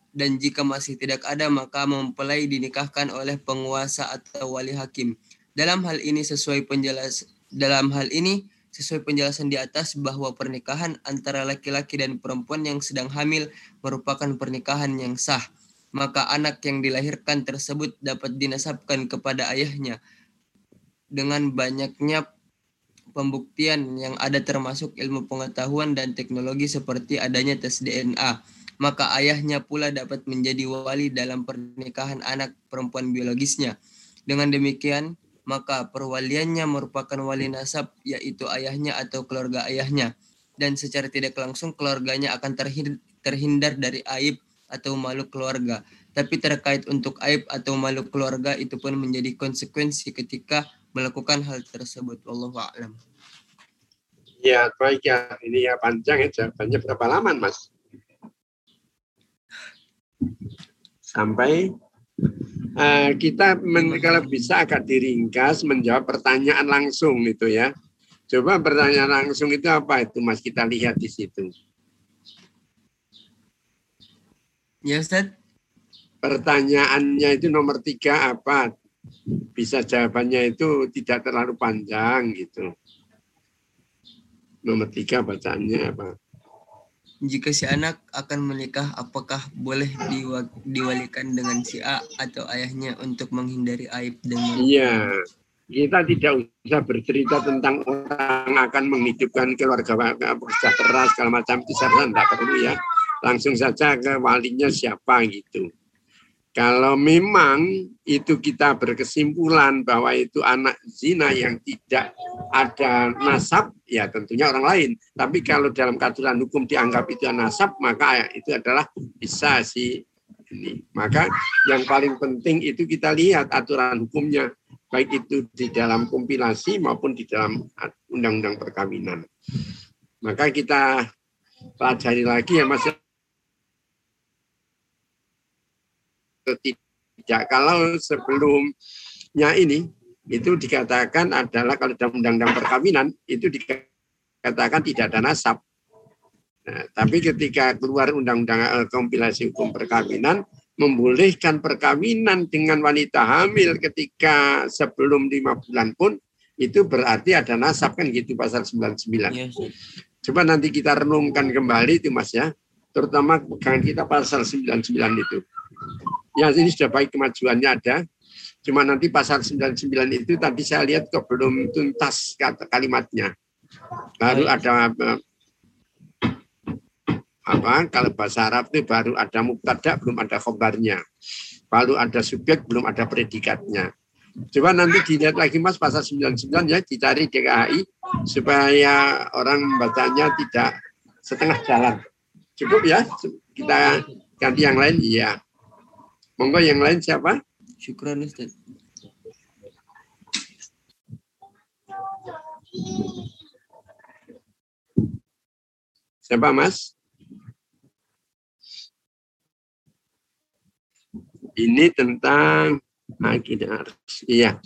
[SPEAKER 3] Dan jika masih tidak ada, maka mempelai dinikahkan oleh penguasa atau wali hakim. Dalam hal ini sesuai penjelas dalam hal ini, sesuai penjelasan di atas bahwa pernikahan antara laki-laki dan perempuan yang sedang hamil merupakan pernikahan yang sah. Maka anak yang dilahirkan tersebut dapat dinasabkan kepada ayahnya. Dengan banyaknya pembuktian yang ada termasuk ilmu pengetahuan dan teknologi seperti adanya tes DNA. Maka ayahnya pula dapat menjadi wali dalam pernikahan anak perempuan biologisnya. Dengan demikian, maka perwaliannya merupakan wali nasab yaitu ayahnya atau keluarga ayahnya dan secara tidak langsung keluarganya akan terhindar dari aib atau malu keluarga. Tapi terkait untuk aib atau malu keluarga itu pun menjadi konsekuensi ketika melakukan hal tersebut. Allah a'lam.
[SPEAKER 1] Ya, baik ya. Ini ya panjang ya jawabannya berapa lama, Mas? Sampai uh, kita men, kalau bisa agak diringkas menjawab pertanyaan langsung itu ya. Coba pertanyaan langsung itu apa itu Mas kita lihat di situ.
[SPEAKER 3] Ya Ustaz.
[SPEAKER 1] Pertanyaannya itu nomor tiga apa? Bisa jawabannya itu tidak terlalu panjang gitu. Nomor tiga bacaannya apa?
[SPEAKER 3] jika si anak akan menikah apakah boleh diwalikan dengan si A atau ayahnya untuk menghindari aib dan
[SPEAKER 1] Iya. Kita tidak usah bercerita tentang orang akan menghidupkan keluarga sejahtera segala macam itu saya tidak perlu ya. Langsung saja ke walinya siapa gitu. Kalau memang itu kita berkesimpulan bahwa itu anak zina yang tidak ada nasab, ya tentunya orang lain. Tapi kalau dalam katuran hukum dianggap itu nasab, maka itu adalah bisa si ini. Maka yang paling penting itu kita lihat aturan hukumnya, baik itu di dalam kompilasi maupun di dalam undang-undang perkawinan. Maka kita pelajari lagi ya Mas tidak. Kalau sebelumnya ini itu dikatakan adalah kalau dalam undang-undang perkawinan itu dikatakan tidak ada nasab. Nah, tapi ketika keluar undang-undang eh, kompilasi hukum perkawinan membolehkan perkawinan dengan wanita hamil ketika sebelum lima bulan pun itu berarti ada nasab kan gitu pasal 99. Yes. Coba nanti kita renungkan kembali itu Mas ya. Terutama pegangan kita pasal 99 itu. Ya ini sudah baik kemajuannya ada. Cuma nanti pasal 99 itu tadi saya lihat kok belum tuntas kata kalimatnya. Baru ada apa kalau bahasa Arab itu baru ada mubtada belum ada khobarnya. Baru ada subjek belum ada predikatnya. Coba nanti dilihat lagi Mas pasal 99 ya dicari DKI supaya orang membacanya tidak setengah jalan. Cukup ya kita ganti yang lain iya. Monggo yang lain siapa?
[SPEAKER 3] Syukran Ustaz.
[SPEAKER 1] Siapa Mas? Ini tentang akidah. Iya.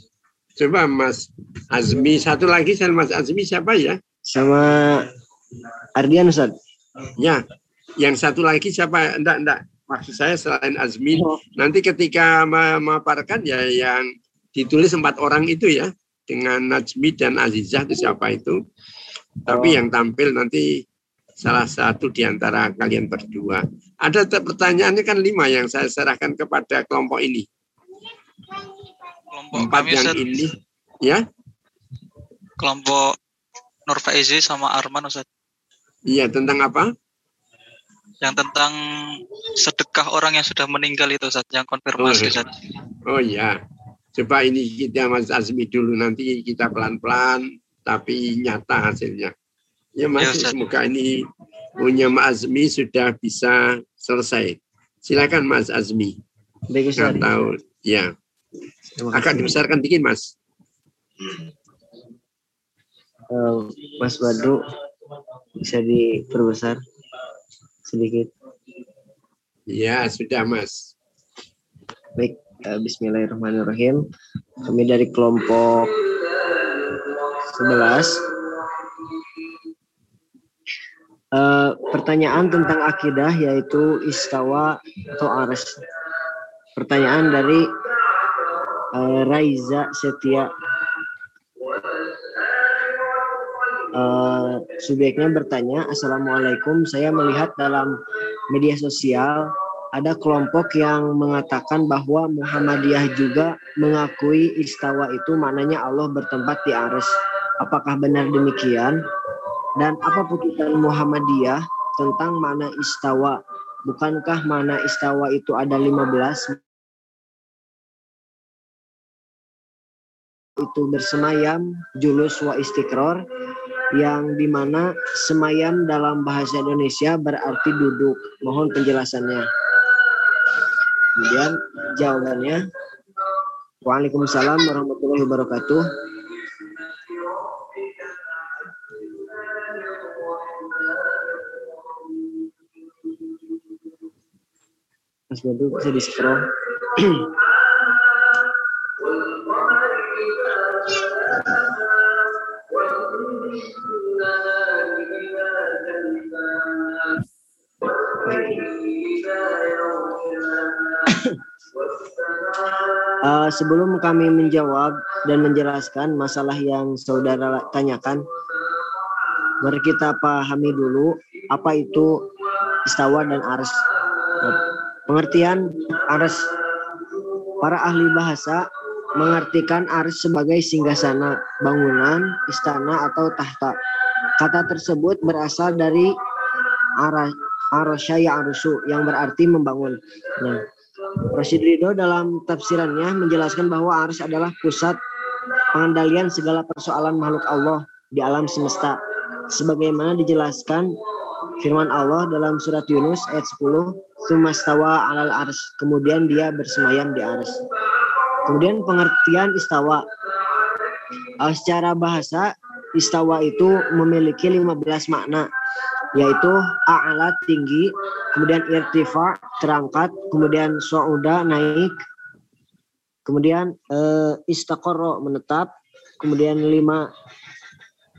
[SPEAKER 1] Coba Mas Azmi satu lagi saya Mas Azmi siapa ya?
[SPEAKER 4] Sama Ardian Ustaz.
[SPEAKER 1] Ya. Yang satu lagi siapa? Enggak, enggak maksud saya selain Azmi oh. nanti ketika memaparkan ya yang ditulis empat orang itu ya dengan Najmi dan Azizah itu siapa itu. Tapi
[SPEAKER 4] Oh.
[SPEAKER 1] yang tampil nanti salah satu di antara kalian berdua. Ada pertanyaannya kan lima yang saya serahkan kepada kelompok ini.
[SPEAKER 5] Kelompok
[SPEAKER 1] Empat
[SPEAKER 5] kami
[SPEAKER 1] yang
[SPEAKER 5] Ustaz,
[SPEAKER 1] ini, ya,
[SPEAKER 5] kelompok Nur Faizi sama Arman Ustaz.
[SPEAKER 1] iya tentang apa?
[SPEAKER 5] Yang tentang sedekah orang yang sudah meninggal itu Ustaz, yang konfirmasi
[SPEAKER 1] Oh.
[SPEAKER 5] Ustaz.
[SPEAKER 1] Oh ya, coba ini kita Mas Azmi dulu nanti kita pelan-pelan tapi nyata hasilnya. Ya Mas,
[SPEAKER 5] Ya, Ustaz.
[SPEAKER 1] semoga ini punya Mas Azmi sudah bisa selesai. Silakan Mas Azmi.
[SPEAKER 4] Baik
[SPEAKER 1] Nggak
[SPEAKER 4] Ustaz.
[SPEAKER 1] tahu, ya.
[SPEAKER 4] Kasih.
[SPEAKER 1] dibesarkan dikit Mas.
[SPEAKER 4] Eh, Mas Badru bisa diperbesar sedikit.
[SPEAKER 1] Ya sudah Mas.
[SPEAKER 4] Baik, eh, Bismillahirrahmanirrahim. Kami dari kelompok 11. Eh, pertanyaan tentang akidah yaitu istawa atau aras. Pertanyaan dari eh, Raiza Setia. Eh, subjeknya bertanya, Assalamualaikum, saya melihat dalam media sosial ada kelompok yang mengatakan bahwa Muhammadiyah juga mengakui istawa itu maknanya Allah bertempat di aras. Apakah benar demikian? Dan apa putusan Muhammadiyah tentang makna istawa? Bukankah makna istawa itu ada 15? Itu bersemayam, julus wa istiqror, yang di mana semayam dalam bahasa Indonesia berarti duduk. Mohon penjelasannya. Kemudian jawabannya Waalaikumsalam warahmatullahi wabarakatuh. Mas bisa di scroll. (clears throat) Eh, sebelum kami menjawab dan menjelaskan masalah yang saudara tanyakan, mari kita pahami dulu apa itu istawa dan ars. Pengertian ars para ahli bahasa mengartikan ars sebagai singgasana, bangunan, istana atau tahta. Kata tersebut berasal dari ara arosya arusu yang berarti membangun. Nah, Rashid Ridho dalam tafsirannya menjelaskan bahwa ars adalah pusat pengendalian segala persoalan makhluk Allah di alam semesta. Sebagaimana dijelaskan firman Allah dalam surat Yunus ayat 10, "Sumastawa alal ars." Kemudian dia bersemayam di ars. Kemudian pengertian istawa. Eh, secara bahasa, istawa itu memiliki 15 makna yaitu a'la tinggi, kemudian irtifa terangkat, kemudian su'uda naik, kemudian eh, istaqarra menetap, kemudian lima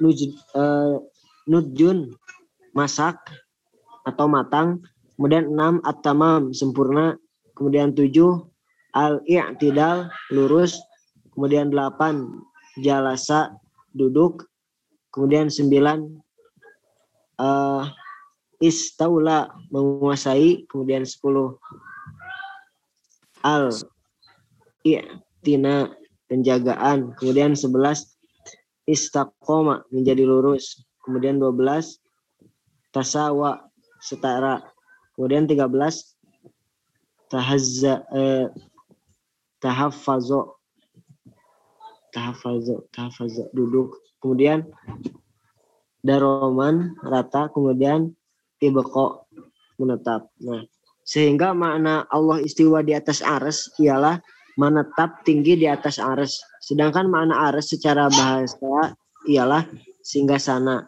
[SPEAKER 4] nuj, eh, nujun masak atau matang, kemudian enam at-tamam sempurna, kemudian tujuh al-i'tidal lurus, kemudian delapan jalasa duduk, kemudian sembilan eh istaula menguasai kemudian 10 al. I'tina penjagaan. Kemudian 11 istaqoma menjadi lurus. Kemudian 12 tasawa setara. Kemudian 13 tahazza eh, tahaffazo. Tahaffazo tahaffazo duduk. Kemudian daroman rata kemudian ibqa menetap. Nah, sehingga makna Allah istiwa di atas aras ialah menetap tinggi di atas aras. Sedangkan makna aras secara bahasa ialah singgasana.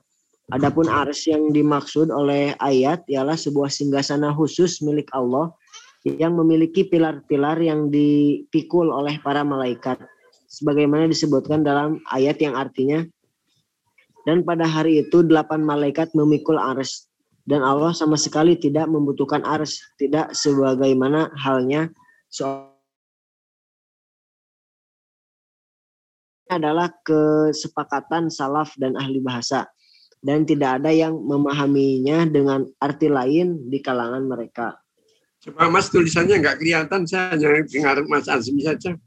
[SPEAKER 4] Adapun aras yang dimaksud oleh ayat ialah sebuah singgasana khusus milik Allah yang memiliki pilar-pilar yang dipikul oleh para malaikat. Sebagaimana disebutkan dalam ayat yang artinya dan pada hari itu delapan malaikat memikul ars dan Allah sama sekali tidak membutuhkan ars, tidak sebagaimana halnya seorang adalah kesepakatan salaf dan ahli bahasa dan tidak ada yang memahaminya dengan arti lain di kalangan mereka.
[SPEAKER 1] Coba Mas tulisannya nggak kelihatan, saya hanya dengar Mas Azmi saja.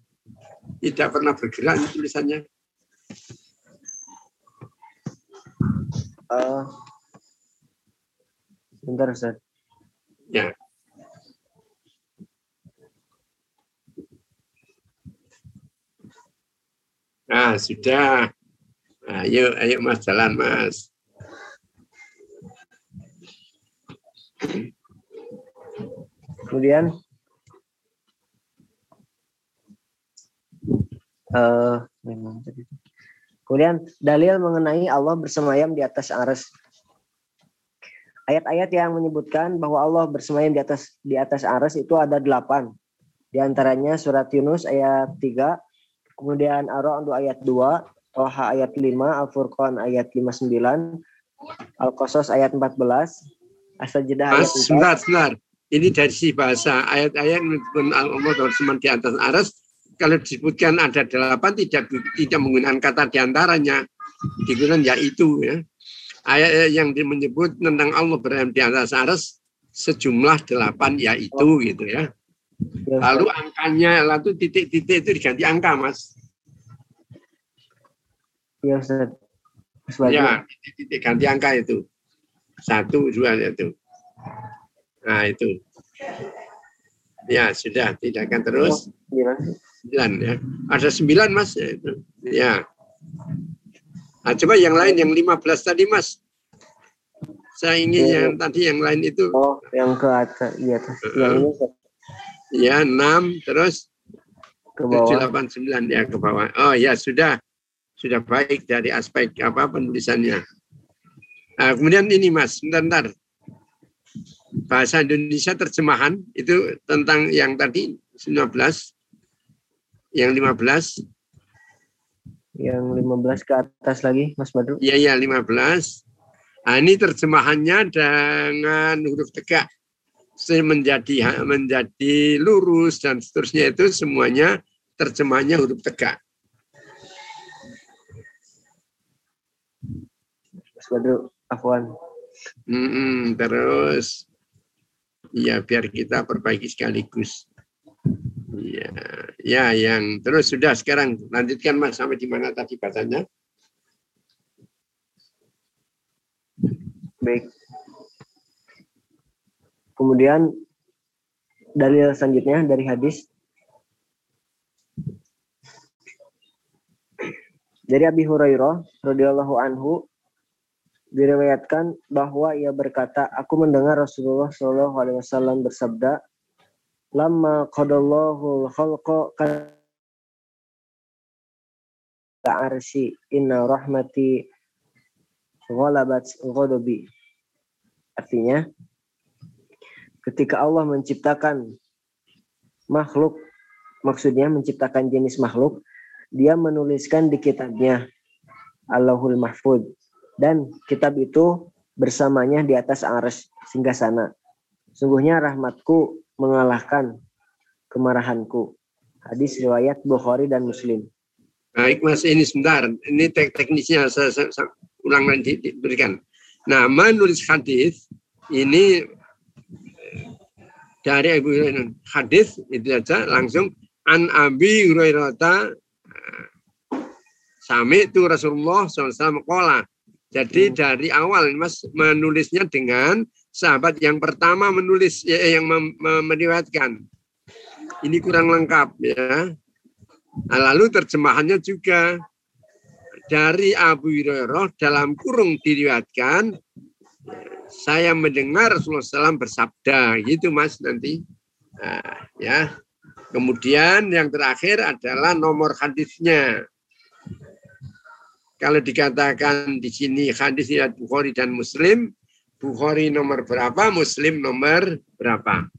[SPEAKER 1] Tidak pernah bergerak tulisannya.
[SPEAKER 4] Eh, bentar Ustaz.
[SPEAKER 1] Ya. Nah, sudah. Ayo, ayo Mas jalan Mas.
[SPEAKER 4] Kemudian eh memang tadi. Kemudian dalil mengenai Allah bersemayam di atas aras. Ayat-ayat yang menyebutkan bahwa Allah bersemayam di atas di atas aras itu ada delapan. Di antaranya surat Yunus ayat 3, kemudian Ar-Ra'd ayat 2, Toha ayat 5, Al-Furqan ayat 59, Al-Qasas ayat 14, As-Sajdah ayat
[SPEAKER 1] Mas,
[SPEAKER 4] 4.
[SPEAKER 1] sebentar, sebentar. Ini dari si bahasa ayat-ayat menyebutkan Allah bersemayam di atas aras. Kalau disebutkan ada delapan, tidak tidak menggunakan kata di antaranya. Digunakan yaitu ya. Ayat yang menyebut tentang Allah berada di atas aras sejumlah delapan yaitu gitu ya.
[SPEAKER 4] Ya,
[SPEAKER 1] Lalu angkanya, lalu titik-titik itu diganti angka, Mas.
[SPEAKER 4] ya Ustaz.
[SPEAKER 1] Ya, titik-titik ganti angka itu. Satu, dua itu. Nah, itu. Ya, sudah. Tidak akan terus.
[SPEAKER 4] Gimana?
[SPEAKER 1] Sembilan ya. Ada sembilan, Mas. Ya, itu. ya. Nah, coba yang lain, yang 15 tadi, Mas. Saya ingin
[SPEAKER 4] Ya.
[SPEAKER 1] yang tadi, yang lain itu.
[SPEAKER 4] Oh, yang ke atas, di atas. Yang ini Ustaz,
[SPEAKER 1] Ya, 6, terus
[SPEAKER 4] ke bawah.
[SPEAKER 1] 789 ya ke bawah. Oh ya sudah sudah baik dari aspek apa penulisannya. Nah, kemudian ini Mas, bentar, bentar. Bahasa Indonesia terjemahan itu tentang yang tadi 19 yang 15
[SPEAKER 4] Yang 15 ke atas lagi, Mas Badru.
[SPEAKER 1] Iya, iya, 15. Nah, ini terjemahannya dengan huruf tegak. Menjadi menjadi lurus dan seterusnya itu semuanya terjemahannya huruf tegak.
[SPEAKER 4] Mas Badru, Afwan.
[SPEAKER 1] Mm-mm, terus, ya biar kita perbaiki sekaligus. Ya, ya yang terus sudah sekarang lanjutkan Mas sampai di mana tadi bahasanya?
[SPEAKER 4] Baik. Kemudian dalil selanjutnya dari hadis dari Abi Hurairah radhiyallahu anhu diriwayatkan bahwa ia berkata, aku mendengar Rasulullah Shallallahu alaihi wasallam bersabda, "Lama qadallahu khalqa ka arsy inna rahmati ghalabat ghadabi." Artinya, ketika Allah menciptakan makhluk, maksudnya menciptakan jenis makhluk, dia menuliskan di kitabnya Allahul Mahfud dan kitab itu bersamanya di atas aras singgah sana. Sungguhnya rahmatku mengalahkan kemarahanku. Hadis riwayat Bukhari dan Muslim.
[SPEAKER 1] Baik Mas, ini sebentar. Ini tek teknisnya saya, saya, saya ulang lagi diberikan. Nah, menulis hadis ini eh, dari Abu Hurairah. Hadis itu saja langsung an Abi Hurairah eh, sami itu Rasulullah SAW kola. Jadi dari awal Mas menulisnya dengan sahabat yang pertama menulis ya, yang mem- mem- meriwayatkan. Ini kurang lengkap ya. Nah, lalu terjemahannya juga dari Abu Hurairah dalam kurung diriwayatkan saya mendengar Rasulullah SAW bersabda gitu mas nanti Nah, ya kemudian yang terakhir adalah nomor hadisnya kalau dikatakan di sini hadis riwayat Bukhari dan Muslim Bukhari nomor berapa Muslim nomor berapa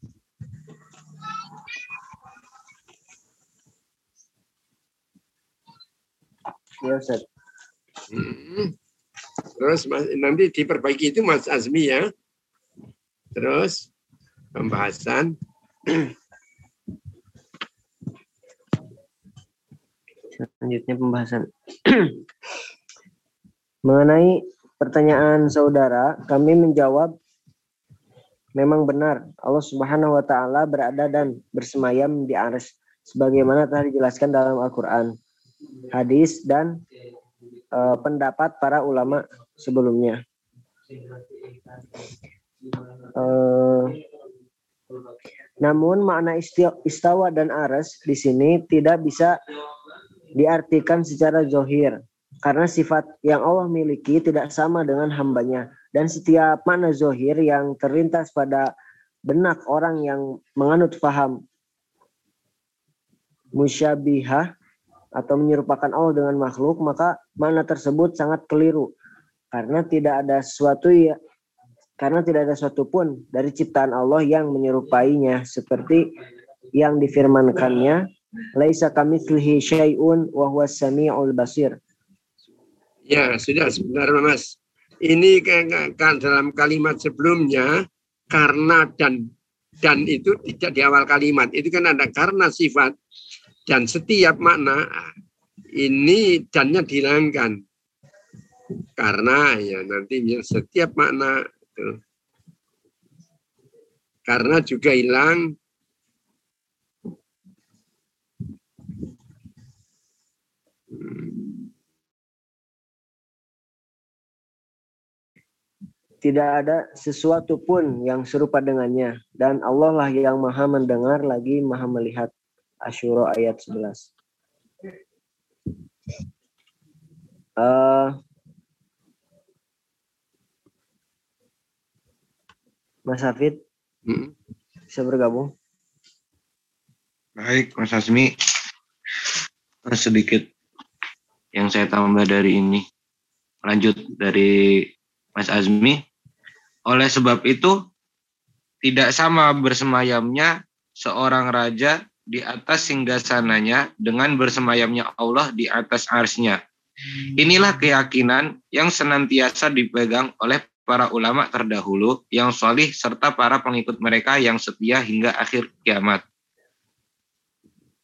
[SPEAKER 4] Ya Ustaz.
[SPEAKER 1] Hmm. Terus Mas, nanti diperbaiki itu Mas Azmi ya. Terus pembahasan
[SPEAKER 4] Selanjutnya pembahasan. (clears throat) Mengenai pertanyaan saudara, kami menjawab memang benar Allah Subhanahu wa taala berada dan bersemayam di arsy sebagaimana telah dijelaskan dalam Al-Qur'an, hadis dan eh, pendapat para ulama sebelumnya. Eh, namun makna istawa dan aras di sini tidak bisa diartikan secara zohir karena sifat yang Allah miliki tidak sama dengan hambanya. Dan setiap makna zohir yang terlintas pada benak orang yang menganut faham musyabihah atau menyerupakan Allah dengan makhluk maka makna tersebut sangat keliru. Karena tidak ada sesuatu ya karena tidak ada suatu pun dari ciptaan Allah yang menyerupainya. Seperti yang difirmankannya laisa kamitslihi syai'un wa huwas samiul basir
[SPEAKER 1] Ya, sudah sebentar Mas. Ini kan dalam kalimat sebelumnya karena dan dan itu tidak di awal kalimat. Itu kan ada karena sifat dan setiap makna ini dannya dihilangkan. Karena ya nanti setiap makna itu. Karena juga hilang
[SPEAKER 4] tidak ada sesuatu pun yang serupa dengannya dan Allah lah yang maha mendengar lagi maha melihat Asyura ayat 11 Eh, Mas Hafid
[SPEAKER 1] Hmm.
[SPEAKER 4] bisa bergabung
[SPEAKER 6] Baik, Mas Asmi. Sedikit yang saya tambah dari ini. Lanjut dari Mas Azmi. Oleh sebab itu, tidak sama bersemayamnya seorang raja di atas singgasananya dengan bersemayamnya Allah di atas arsnya. Inilah keyakinan yang senantiasa dipegang oleh para ulama terdahulu yang solih serta para pengikut mereka yang setia hingga akhir kiamat.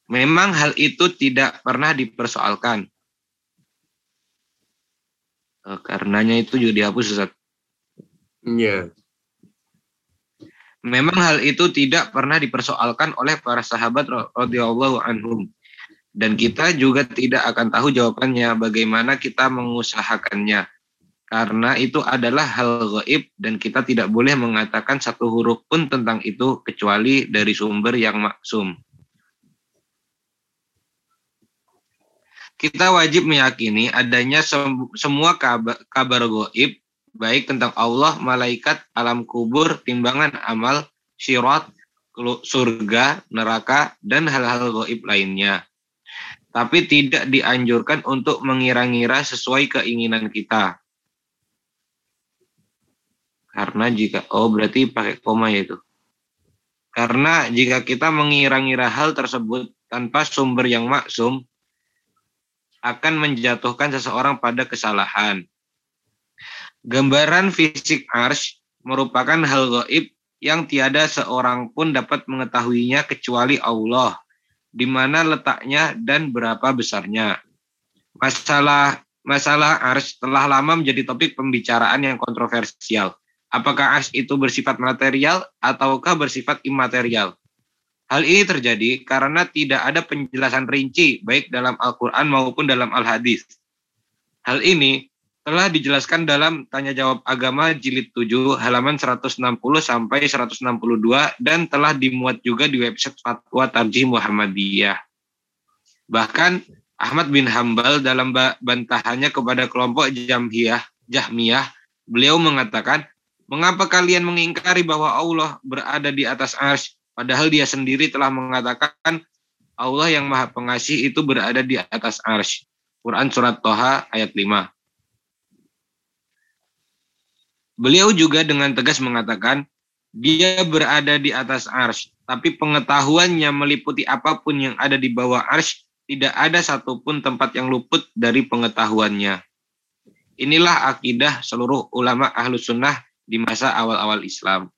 [SPEAKER 6] Memang hal itu tidak pernah dipersoalkan. Eh, Karenanya itu juga dihapus Ustaz.
[SPEAKER 1] Ya.
[SPEAKER 6] Memang hal itu tidak pernah dipersoalkan oleh para sahabat radhiyallahu anhum. Dan kita juga tidak akan tahu jawabannya bagaimana kita mengusahakannya. Karena itu adalah hal gaib dan kita tidak boleh mengatakan satu huruf pun tentang itu kecuali dari sumber yang maksum. Kita wajib meyakini adanya sem- semua kabar, kabar gaib baik tentang Allah, malaikat, alam kubur, timbangan amal, syirat, surga, neraka, dan hal-hal gaib lainnya. Tapi tidak dianjurkan untuk mengira-ngira sesuai keinginan kita. Karena jika, oh berarti pakai koma ya itu. Karena jika kita mengira-ngira hal tersebut tanpa sumber yang maksum, akan menjatuhkan seseorang pada kesalahan. Gambaran fisik ars merupakan hal gaib yang tiada seorang pun dapat mengetahuinya kecuali Allah, di mana letaknya dan berapa besarnya. Masalah masalah ars telah lama menjadi topik pembicaraan yang kontroversial. Apakah ars itu bersifat material ataukah bersifat imaterial? Hal ini terjadi karena tidak ada penjelasan rinci baik dalam Al-Quran maupun dalam Al-Hadis. Hal ini telah dijelaskan dalam Tanya Jawab Agama Jilid 7 halaman 160 sampai 162 dan telah dimuat juga di website Fatwa Tarjih Muhammadiyah. Bahkan Ahmad bin Hambal dalam ba- bantahannya kepada kelompok Jamhiyah, Jahmiyah, beliau mengatakan, "Mengapa kalian mengingkari bahwa Allah berada di atas arsy padahal dia sendiri telah mengatakan Allah yang Maha Pengasih itu berada di atas arsy." Quran surat Toha ayat 5. Beliau juga dengan tegas mengatakan, dia berada di atas arsy, tapi pengetahuannya meliputi apa pun yang ada di bawah arsy, tidak ada satupun tempat yang luput dari pengetahuannya. Inilah akidah seluruh ulama ahlu sunnah di masa awal-awal Islam.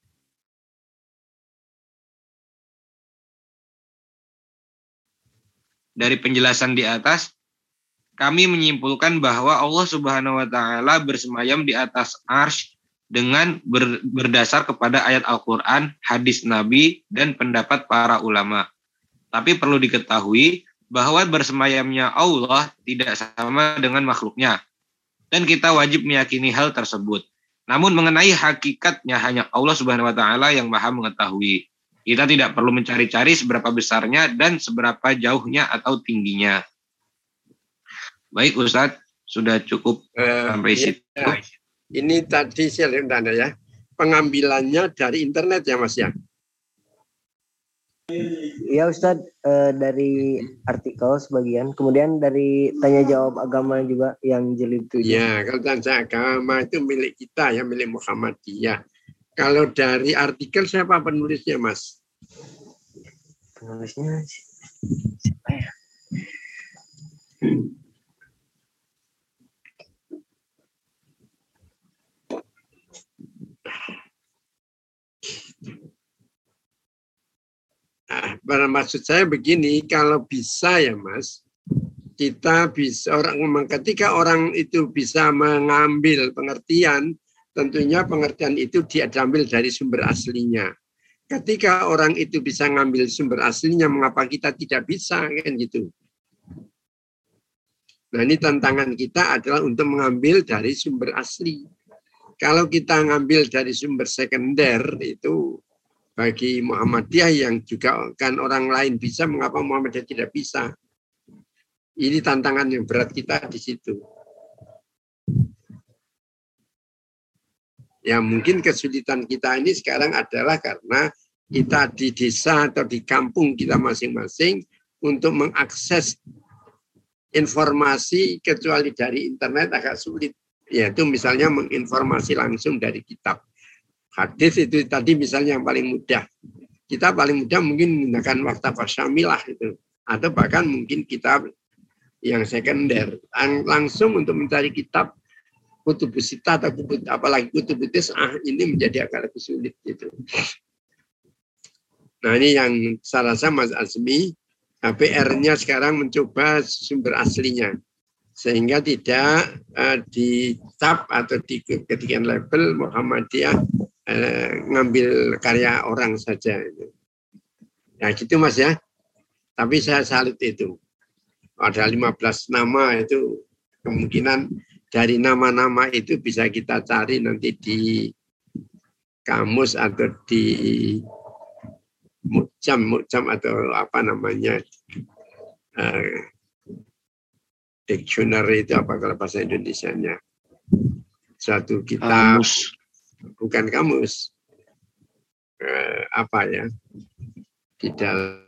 [SPEAKER 6] Dari penjelasan di atas, kami menyimpulkan bahwa Allah Subhanahu wa taala bersemayam di atas arsy dengan ber, berdasar kepada ayat Al-Qur'an, hadis Nabi dan pendapat para ulama. Tapi perlu diketahui bahwa bersemayamnya Allah tidak sama dengan makhluknya. Dan kita wajib meyakini hal tersebut. Namun mengenai hakikatnya hanya Allah Subhanahu wa taala yang Maha mengetahui. Kita tidak perlu mencari-cari seberapa besarnya dan seberapa jauhnya atau tingginya. Baik Ustadz, sudah cukup
[SPEAKER 1] Eh,
[SPEAKER 6] sampai
[SPEAKER 1] iya.
[SPEAKER 6] situ.
[SPEAKER 1] Ini tadi saya lihat Anda ya, pengambilannya dari internet ya Mas ya.
[SPEAKER 4] Iya Ustadz eh, dari artikel sebagian, kemudian dari tanya jawab agama juga yang jilid tujuh.
[SPEAKER 1] Ya, kalau tanda agama itu milik kita ya, milik Muhammadiyah. Kalau dari artikel siapa penulisnya Mas?
[SPEAKER 4] Penulisnya si- siapa ya?
[SPEAKER 1] Maksud saya begini, kalau bisa ya Mas, kita bisa orang ketika orang itu bisa mengambil pengertian, tentunya pengertian itu dia diambil dari sumber aslinya. Ketika orang itu bisa ngambil sumber aslinya, mengapa kita tidak bisa kan gitu? Nah ini tantangan kita adalah untuk mengambil dari sumber asli. Kalau kita ngambil dari sumber sekunder itu bagi Muhammadiyah yang juga kan orang lain bisa, mengapa Muhammadiyah tidak bisa? Ini tantangan yang berat kita di situ. Ya mungkin kesulitan kita ini sekarang adalah karena kita di desa atau di kampung kita masing-masing untuk mengakses informasi kecuali dari internet agak sulit. Yaitu misalnya menginformasi langsung dari kitab. Hadis itu tadi misalnya yang paling mudah. Kita paling mudah mungkin menggunakan waktu syamilah itu. Atau bahkan mungkin kitab yang sekunder. Lang- Langsung untuk mencari kitab kutubus sita atau kutub, apalagi kutubus ah ini menjadi agak lebih sulit gitu. Nah ini yang saya rasa Mas Azmi HPR-nya sekarang mencoba sumber aslinya sehingga tidak eh, dicap atau di ketikan label Muhammadiyah eh, ngambil karya orang saja. Ya gitu Mas ya. Tapi saya salut itu. Ada 15 nama itu kemungkinan dari nama-nama itu bisa kita cari nanti di kamus atau di mukjam mukjam atau apa namanya eh, dictionary itu apa kalau bahasa Indonesia-nya suatu kitab
[SPEAKER 5] Kamus.
[SPEAKER 1] Bukan kamus eh, apa ya di dalam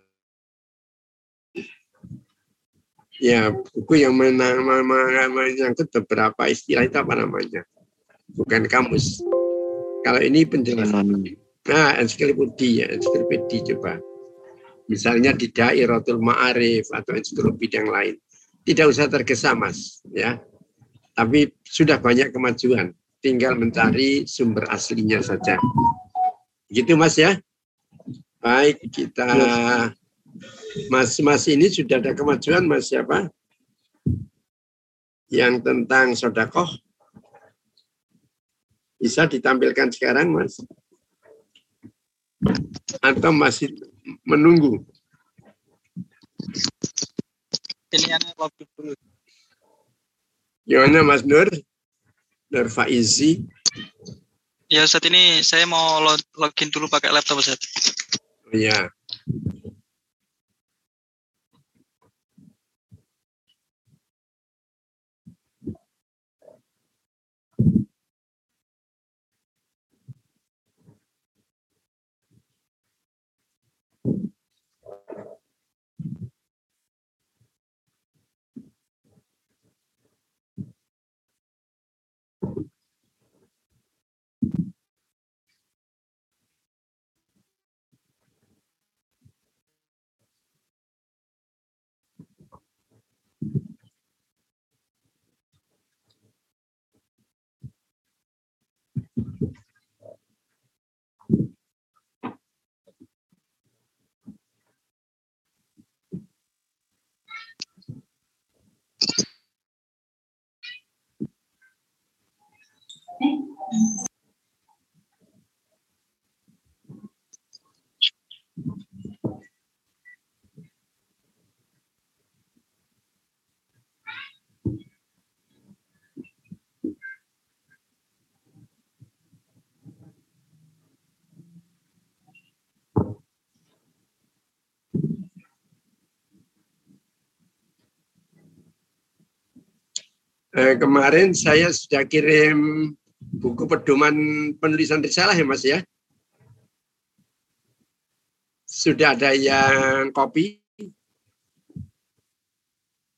[SPEAKER 1] ya buku yang menyangkut beberapa istilah itu apa namanya bukan kamus kalau ini penjelasan Nah, ensiklopedi ya, ensiklopedi coba. Misalnya di Dairatul Ma'arif atau ensiklopedi yang lain. Tidak usah tergesa, Mas, ya. Tapi sudah banyak kemajuan. Tinggal mencari sumber aslinya saja. Gitu, Mas ya. Baik, kita Mas Mas ini sudah ada kemajuan, Mas siapa? Yang tentang sodakoh bisa ditampilkan sekarang, Mas atau masih menunggu?
[SPEAKER 5] Pilihannya login dulu.
[SPEAKER 1] Gimana Mas Nur? Dr. Faizi.
[SPEAKER 5] Ya, saat ini saya mau login dulu pakai laptop, Ustaz.
[SPEAKER 1] Oh, iya. Eh, kemarin saya sudah kirim buku pedoman penulisan risalah ya Mas ya. Sudah ada yang kopi?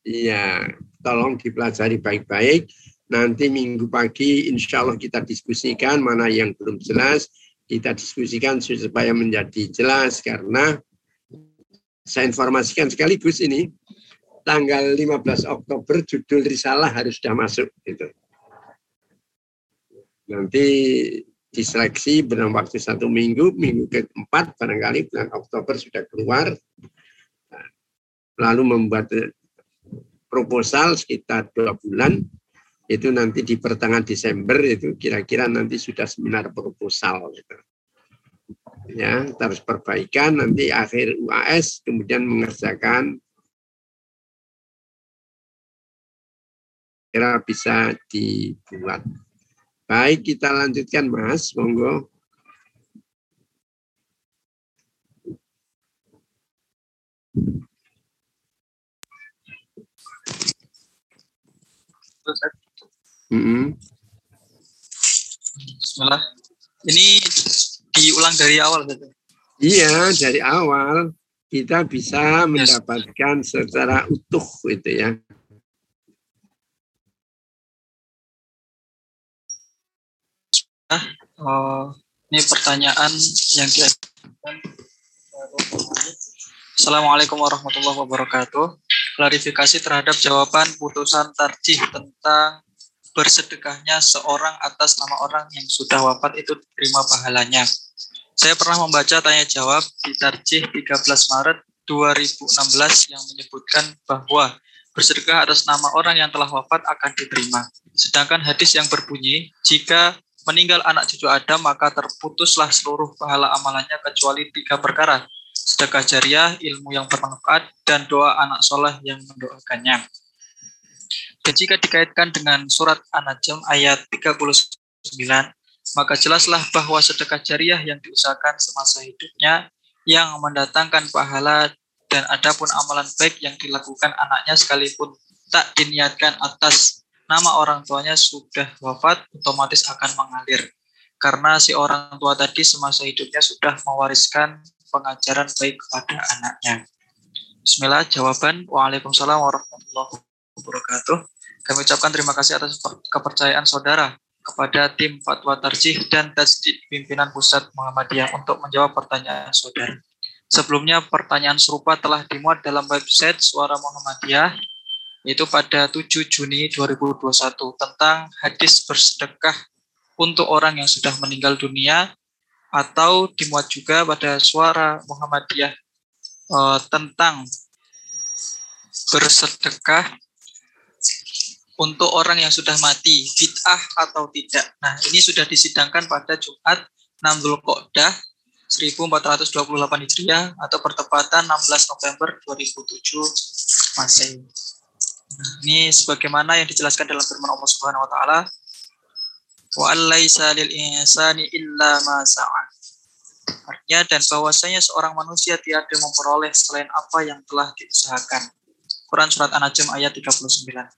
[SPEAKER 1] Iya, tolong dipelajari baik-baik. Nanti minggu pagi insya Allah kita diskusikan mana yang belum jelas. Kita diskusikan supaya menjadi jelas karena saya informasikan sekaligus ini tanggal 15 Oktober judul risalah harus sudah masuk gitu. Nanti diseleksi dalam waktu satu minggu, minggu keempat barangkali bulan Oktober sudah keluar, lalu membuat proposal sekitar dua bulan, itu nanti di pertengahan Desember itu kira-kira nanti sudah seminar proposal gitu. Ya, terus perbaikan nanti akhir UAS kemudian mengerjakan kira bisa dibuat. Baik, kita lanjutkan Mas, monggo. Mm-hmm.
[SPEAKER 5] Bismillah. Ini diulang dari awal gitu.
[SPEAKER 1] Iya, dari awal kita bisa mendapatkan secara utuh itu ya.
[SPEAKER 5] Oh, ini pertanyaan yang diajukan. Assalamualaikum warahmatullahi wabarakatuh. Klarifikasi terhadap jawaban putusan tarjih tentang bersedekahnya seorang atas nama orang yang sudah wafat itu terima pahalanya. Saya pernah membaca tanya jawab di tarjih 13 Maret 2016 yang menyebutkan bahwa bersedekah atas nama orang yang telah wafat akan diterima. Sedangkan hadis yang berbunyi, jika meninggal anak cucu Adam, maka terputuslah seluruh pahala amalannya kecuali tiga perkara, sedekah jariah, ilmu yang bermanfaat, dan doa anak soleh yang mendoakannya. Dan jika dikaitkan dengan surat An-Najm ayat 39, maka jelaslah bahwa sedekah jariah yang diusahakan semasa hidupnya yang mendatangkan pahala dan adapun amalan baik yang dilakukan anaknya sekalipun tak diniatkan atas nama orang tuanya sudah wafat otomatis akan mengalir karena si orang tua tadi semasa hidupnya sudah mewariskan pengajaran baik kepada anaknya. Bismillah, jawaban. Waalaikumsalam warahmatullahi wabarakatuh. Kami ucapkan terima kasih atas kepercayaan saudara kepada tim Fatwa Tarjih dan Tajdid Pimpinan Pusat Muhammadiyah untuk menjawab pertanyaan saudara. Sebelumnya pertanyaan serupa telah dimuat dalam website Suara Muhammadiyah yaitu pada 7 Juni 2021 tentang hadis bersedekah untuk orang yang sudah meninggal dunia atau dimuat juga pada Suara Muhammadiyah uh, tentang bersedekah untuk orang yang sudah mati, bid'ah atau tidak. Nah, ini sudah disidangkan pada Jumat 6 Dzulqa'dah 1428 Hijriah atau pertepatan 16 November 2007 Masehi. Ini sebagaimana yang dijelaskan dalam firman Allah Subhanahu wa taala, "Wa allaisa lil insani illa ma sa'a." Artinya dan bahwasanya seorang manusia tiada memperoleh selain apa yang telah diusahakan. Quran surat An-Najm ayat 39.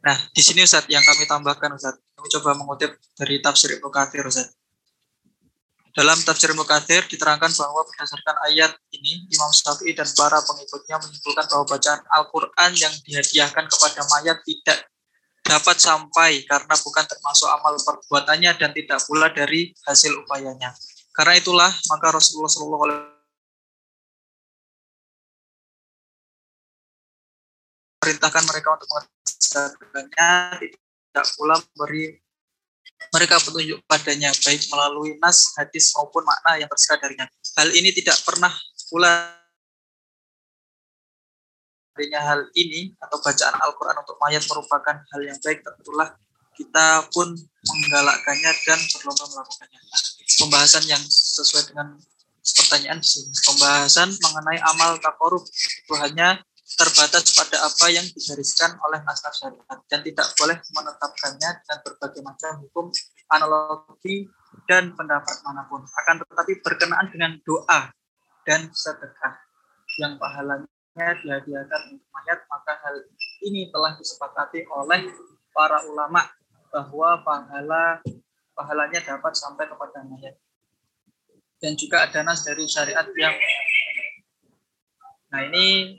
[SPEAKER 5] Nah, di sini Ustaz yang kami tambahkan Ustaz. Kami coba mengutip dari tafsir Ibnu Katsir Ustaz. Dalam tafsir Ibnu Katsir diterangkan bahwa berdasarkan ayat ini Imam Syafi'i dan para pengikutnya menyimpulkan bahwa bacaan Al-Qur'an yang dihadiahkan kepada mayat tidak dapat sampai karena bukan termasuk amal perbuatannya dan tidak pula dari hasil upayanya. Karena itulah maka Rasulullah SAW perintahkan mereka untuk mengerjakannya tidak pula memberi mereka petunjuk padanya baik melalui nas, hadis maupun makna yang tersirat darinya. Hal ini tidak pernah pula adanya hal ini atau bacaan Al-Quran untuk mayat merupakan hal yang baik tentulah kita pun menggalakkannya dan berlomba melakukannya. Pembahasan yang sesuai dengan pertanyaan sini. Pembahasan mengenai amal takorub itu hanya terbatas pada apa yang digariskan oleh naskah syariat dan tidak boleh menetapkannya dengan berbagai macam hukum, analogi, dan pendapat mana pun. Akan tetapi berkenaan dengan doa dan sedekah yang pahalanya dihadiahkan untuk mayat, maka hal ini telah disepakati oleh para ulama bahwa pahala pahalanya dapat sampai kepada mayat. Dan juga ada nas dari syariat yang Nah ini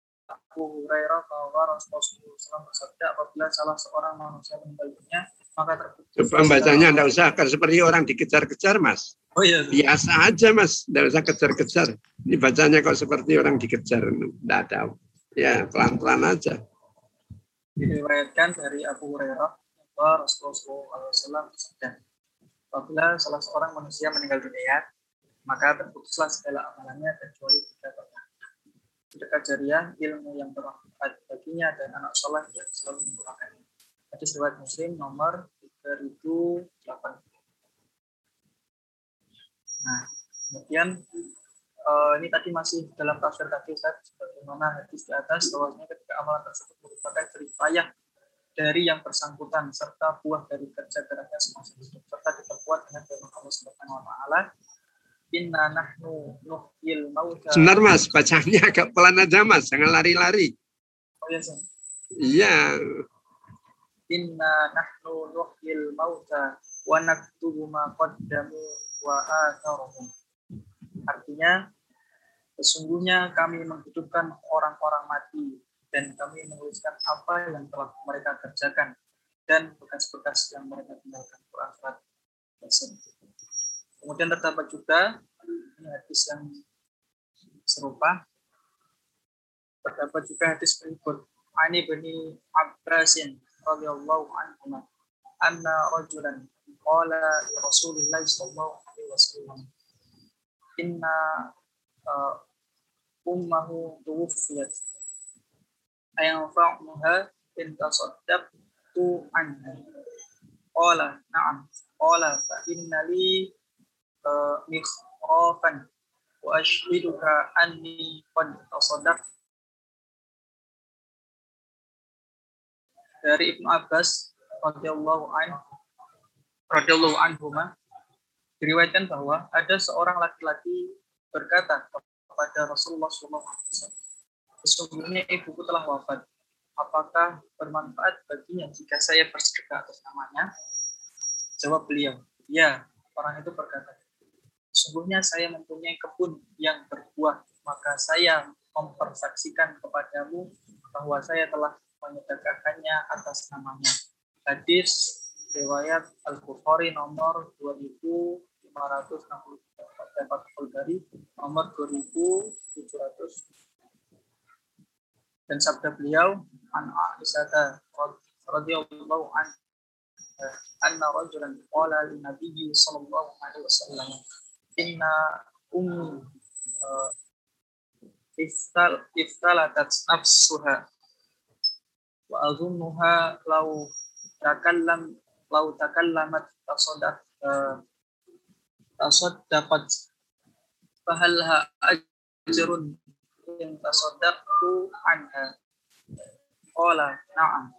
[SPEAKER 5] Abu Hurairah bahwa Rasulullah SAW bersabda apabila salah seorang manusia meninggal dunia maka terputus.
[SPEAKER 1] Coba bacanya tidak usah akan seperti orang dikejar-kejar, Mas.
[SPEAKER 5] Oh iya.
[SPEAKER 1] Biasa aja, Mas. Tidak usah kejar-kejar. Ini bacanya kok seperti orang dikejar. Tidak ada. Ya, pelan-pelan aja.
[SPEAKER 5] Diriwayatkan dari Abu Hurairah bahwa Rasulullah SAW bersabda apabila salah seorang manusia meninggal dunia maka terputuslah segala amalannya kecuali tiga perkara sedekah jariah, ilmu yang bermanfaat baginya dan anak soleh yang selalu mendoakannya. Hadis riwayat Muslim nomor 3008. Nah, kemudian uh, ini tadi masih dalam tafsir tadi Ustaz, sebagaimana hadis di atas bahwasanya ketika amalan tersebut merupakan ceripayah dari yang bersangkutan serta buah dari kerja kerasnya semasa hidup serta diperkuat dengan firman Allah Subhanahu wa taala Inna nahnu nuhyil mauta.
[SPEAKER 1] Sebentar Mas, bacanya agak pelan aja Mas, jangan lari-lari.
[SPEAKER 5] Oh iya, Sir.
[SPEAKER 1] Iya.
[SPEAKER 5] Inna nahnu nuhyil mauta wa naktubu ma qaddamu wa atharuhum. Artinya, sesungguhnya kami menghidupkan orang-orang mati dan kami menuliskan apa yang telah mereka kerjakan dan bekas-bekas yang mereka tinggalkan. Quran surat Kemudian terdapat juga ini hadis yang serupa. Terdapat juga hadis berikut. Ani bani Abbasin radhiyallahu anhu anna rajulan qala li Rasulillah sallallahu alaihi wasallam inna uh, ummahu tuwfiyat ayanfa'uha in tasaddaqtu anha qala na'am qala fa inna li wa ashhiduka anni qad tasaddaq dari Ibnu Abbas radhiyallahu anhu radhiyallahu anhuma diriwayatkan bahwa ada seorang laki-laki berkata kepada Rasulullah SAW, sesungguhnya ibuku telah wafat. Apakah bermanfaat baginya jika saya bersedekah atas namanya? Jawab beliau, ya. Orang itu berkata, sesungguhnya saya mempunyai kebun yang berbuah, maka saya mempersaksikan kepadamu bahwa saya telah menyedekahkannya atas namanya. Hadis riwayat Al-Bukhari nomor 2560 dapat dari nomor 2700 dan sabda beliau an Aisyah radhiyallahu anha anna rajulan qala lin nabiyyi sallallahu alaihi wasallam inna ummi uh, iftal iftalatat nafsuha wa azunnuha law takallam law takallamat tasaddaq uh, tasaddaqat. Fahalha ajrun in tasaddaqtu anha? Qala na'am.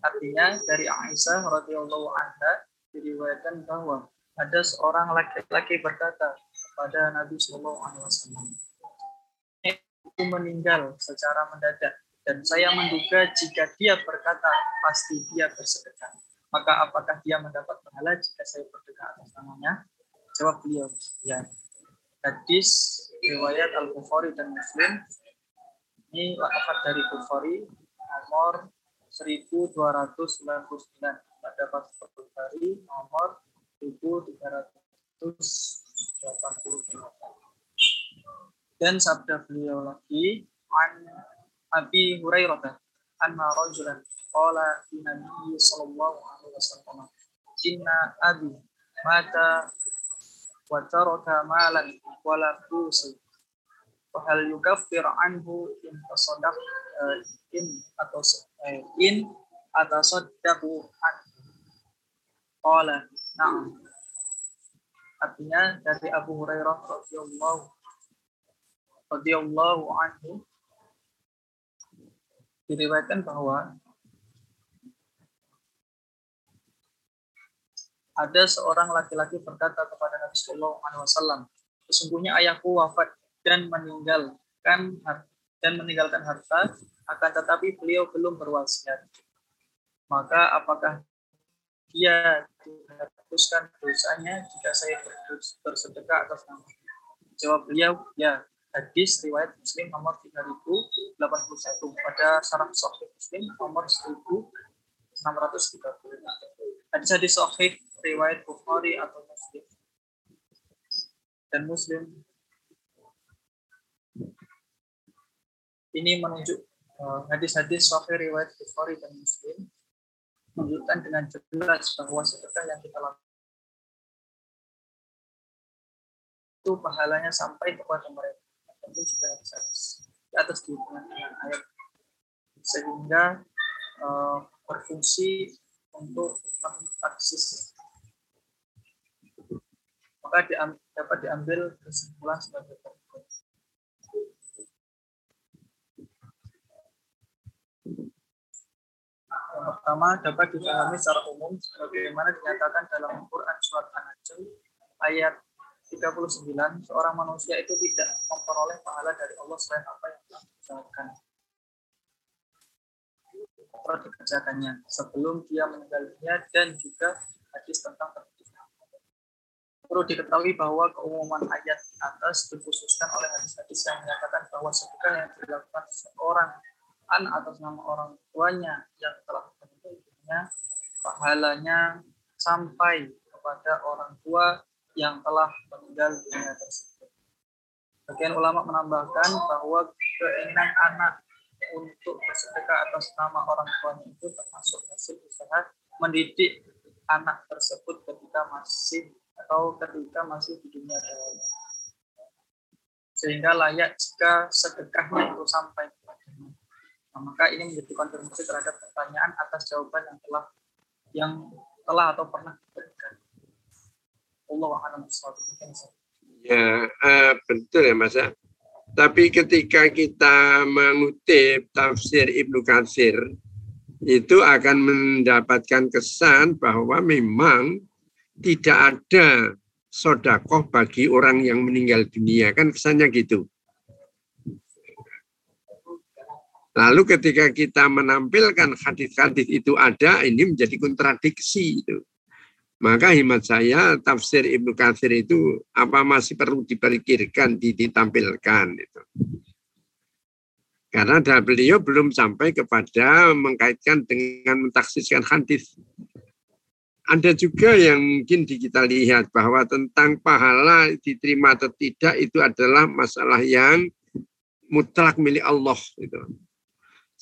[SPEAKER 5] Artinya dari Aisyah radhiyallahu anha diriwayatkan bahwa ada seorang laki-laki berkata kepada Nabi Shallallahu Alaihi Wasallam, itu meninggal secara mendadak dan saya menduga jika dia berkata pasti dia bersedekah. Maka apakah dia mendapat pahala jika saya bersedekah atas namanya? Jawab beliau ya. Hadis riwayat al bukhari dan muslim. Ini lafaz dari bukhari nomor 1299 pada pas Bukhari nomor 1388. Dan sabda beliau lagi an Abi Hurairah anna rajulan qala li Nabi sallallahu alaihi wasallam inna abi mata wa taraka malan wa la tusi wa hal yukaffir anhu in tasaddaq uh, in atau uh, in atasaddaqu an Qala, na'am. Artinya dari Abu Hurairah radhiyallahu radhiyallahu anhu diriwayatkan bahwa ada seorang laki-laki berkata kepada Nabi Shallallahu Alaihi Wasallam, sesungguhnya ayahku wafat dan meninggalkan dan meninggalkan harta, akan tetapi beliau belum berwasiat. Maka apakah dia dihapuskan dosanya jika saya bersedekah atas nama? Jawab beliau, ya. Hadis riwayat Muslim nomor 3081 pada syarah Sahih Muslim nomor 1630. Hadis-hadis Sahih riwayat Bukhari atau Muslim dan Muslim ini menunjuk uh, hadis-hadis sahih riwayat Bukhari dan Muslim menunjukkan dengan jelas bahwa sedekah yang kita lakukan itu pahalanya sampai kepada mereka. Tentu juga harus di atas dihubungkan dengan ayat sehingga uh, berfungsi untuk mentaksis maka diambil, dapat diambil kesimpulan sebagai berikut. Yang pertama dapat dipahami secara umum sebagaimana dinyatakan dalam Quran surat An-Najm ayat 39 seorang manusia itu tidak memperoleh pahala dari Allah selain apa yang telah dikerjakan. Atau dikerjakannya? Sebelum dia meninggal dunia dan juga hadis tentang Perlu diketahui bahwa keumuman ayat di atas dikhususkan oleh hadis-hadis yang menyatakan bahwa sedekah yang dilakukan seorang an atas nama orang tuanya yang telah dunia, pahalanya sampai kepada orang tua yang telah meninggal dunia tersebut. Bagian ulama menambahkan bahwa keinginan anak untuk bersedekah atas nama orang tuanya itu termasuk hasil usaha mendidik anak tersebut ketika masih atau ketika masih di dunia dahulu. Sehingga layak jika sedekahnya itu sampai. Nah, maka ini menjadi konfirmasi terhadap pertanyaan atas jawaban yang telah yang telah atau pernah diberikan. Allah
[SPEAKER 1] Ya, uh, betul ya Mas. ya. Tapi ketika kita mengutip tafsir Ibnu Katsir, itu akan mendapatkan kesan bahwa memang tidak ada sodakoh bagi orang yang meninggal dunia. Kan kesannya gitu. Lalu ketika kita menampilkan hadis-hadis itu ada, ini menjadi kontradiksi itu. Maka hemat saya tafsir Ibnu Katsir itu apa masih perlu dipikirkan, ditampilkan itu. Karena beliau belum sampai kepada mengkaitkan dengan mentaksiskan hadis ada juga yang mungkin kita lihat bahwa tentang pahala diterima atau tidak itu adalah masalah yang mutlak milik Allah itu.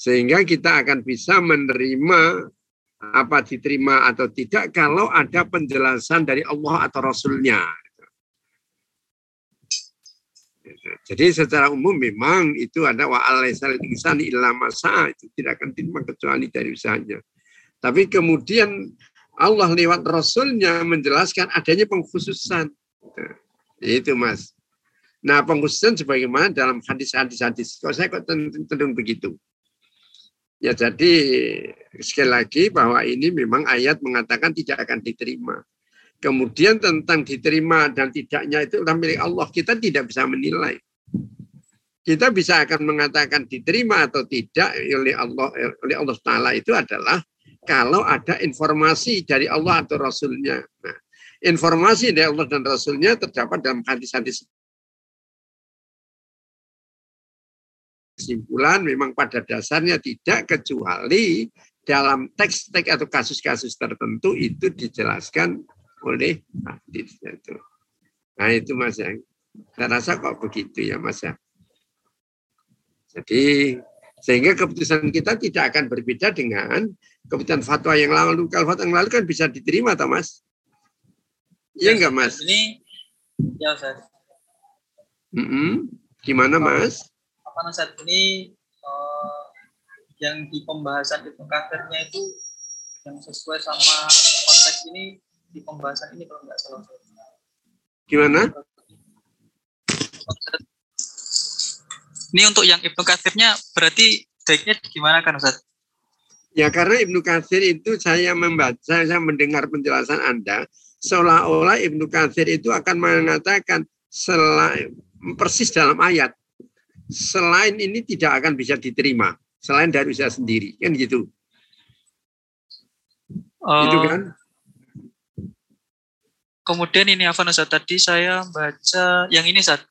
[SPEAKER 1] Sehingga kita akan bisa menerima apa diterima atau tidak kalau ada penjelasan dari Allah atau Rasulnya. Jadi secara umum memang itu ada wa alaisal insani illa masa itu tidak akan diterima kecuali dari usahanya. Tapi kemudian Allah lewat Rasulnya menjelaskan adanya pengkhususan. Itu mas. Nah pengkhususan sebagaimana dalam hadis-hadis hadis. Kalau saya kok cenderung begitu. Ya jadi sekali lagi bahwa ini memang ayat mengatakan tidak akan diterima. Kemudian tentang diterima dan tidaknya itu adalah milik Allah. Kita tidak bisa menilai. Kita bisa akan mengatakan diterima atau tidak oleh Allah oleh Allah Taala itu adalah kalau ada informasi dari Allah atau Rasulnya. Nah, informasi dari Allah dan Rasulnya terdapat dalam hadis-hadis kesimpulan memang pada dasarnya tidak kecuali dalam teks-teks atau kasus-kasus tertentu itu dijelaskan oleh hadis itu. Nah itu mas ya. Saya rasa kok begitu ya mas ya. Jadi sehingga keputusan kita tidak akan berbeda dengan keputusan fatwa yang lalu. Kalau fatwa yang lalu kan bisa diterima, atau Mas? Iya ya, enggak, Mas?
[SPEAKER 5] Ini, ya, Ustaz.
[SPEAKER 1] Mm -hmm. Gimana, Mas?
[SPEAKER 5] Apa saat ini uh, yang di pembahasan itu kadernya itu yang sesuai sama konteks ini di pembahasan ini kalau nggak salah.
[SPEAKER 1] Gimana?
[SPEAKER 5] Ini untuk yang Ibnu Katsirnya berarti baiknya gimana kan Ustaz?
[SPEAKER 1] Ya karena Ibnu Katsir itu saya membaca, saya mendengar penjelasan Anda, seolah-olah Ibnu Katsir itu akan mengatakan selain persis dalam ayat, selain ini tidak akan bisa diterima, selain dari usaha sendiri, kan gitu. Gitu
[SPEAKER 5] Eh,
[SPEAKER 1] kan?
[SPEAKER 5] Kemudian ini apa Ustaz? Tadi saya baca yang ini Ustaz.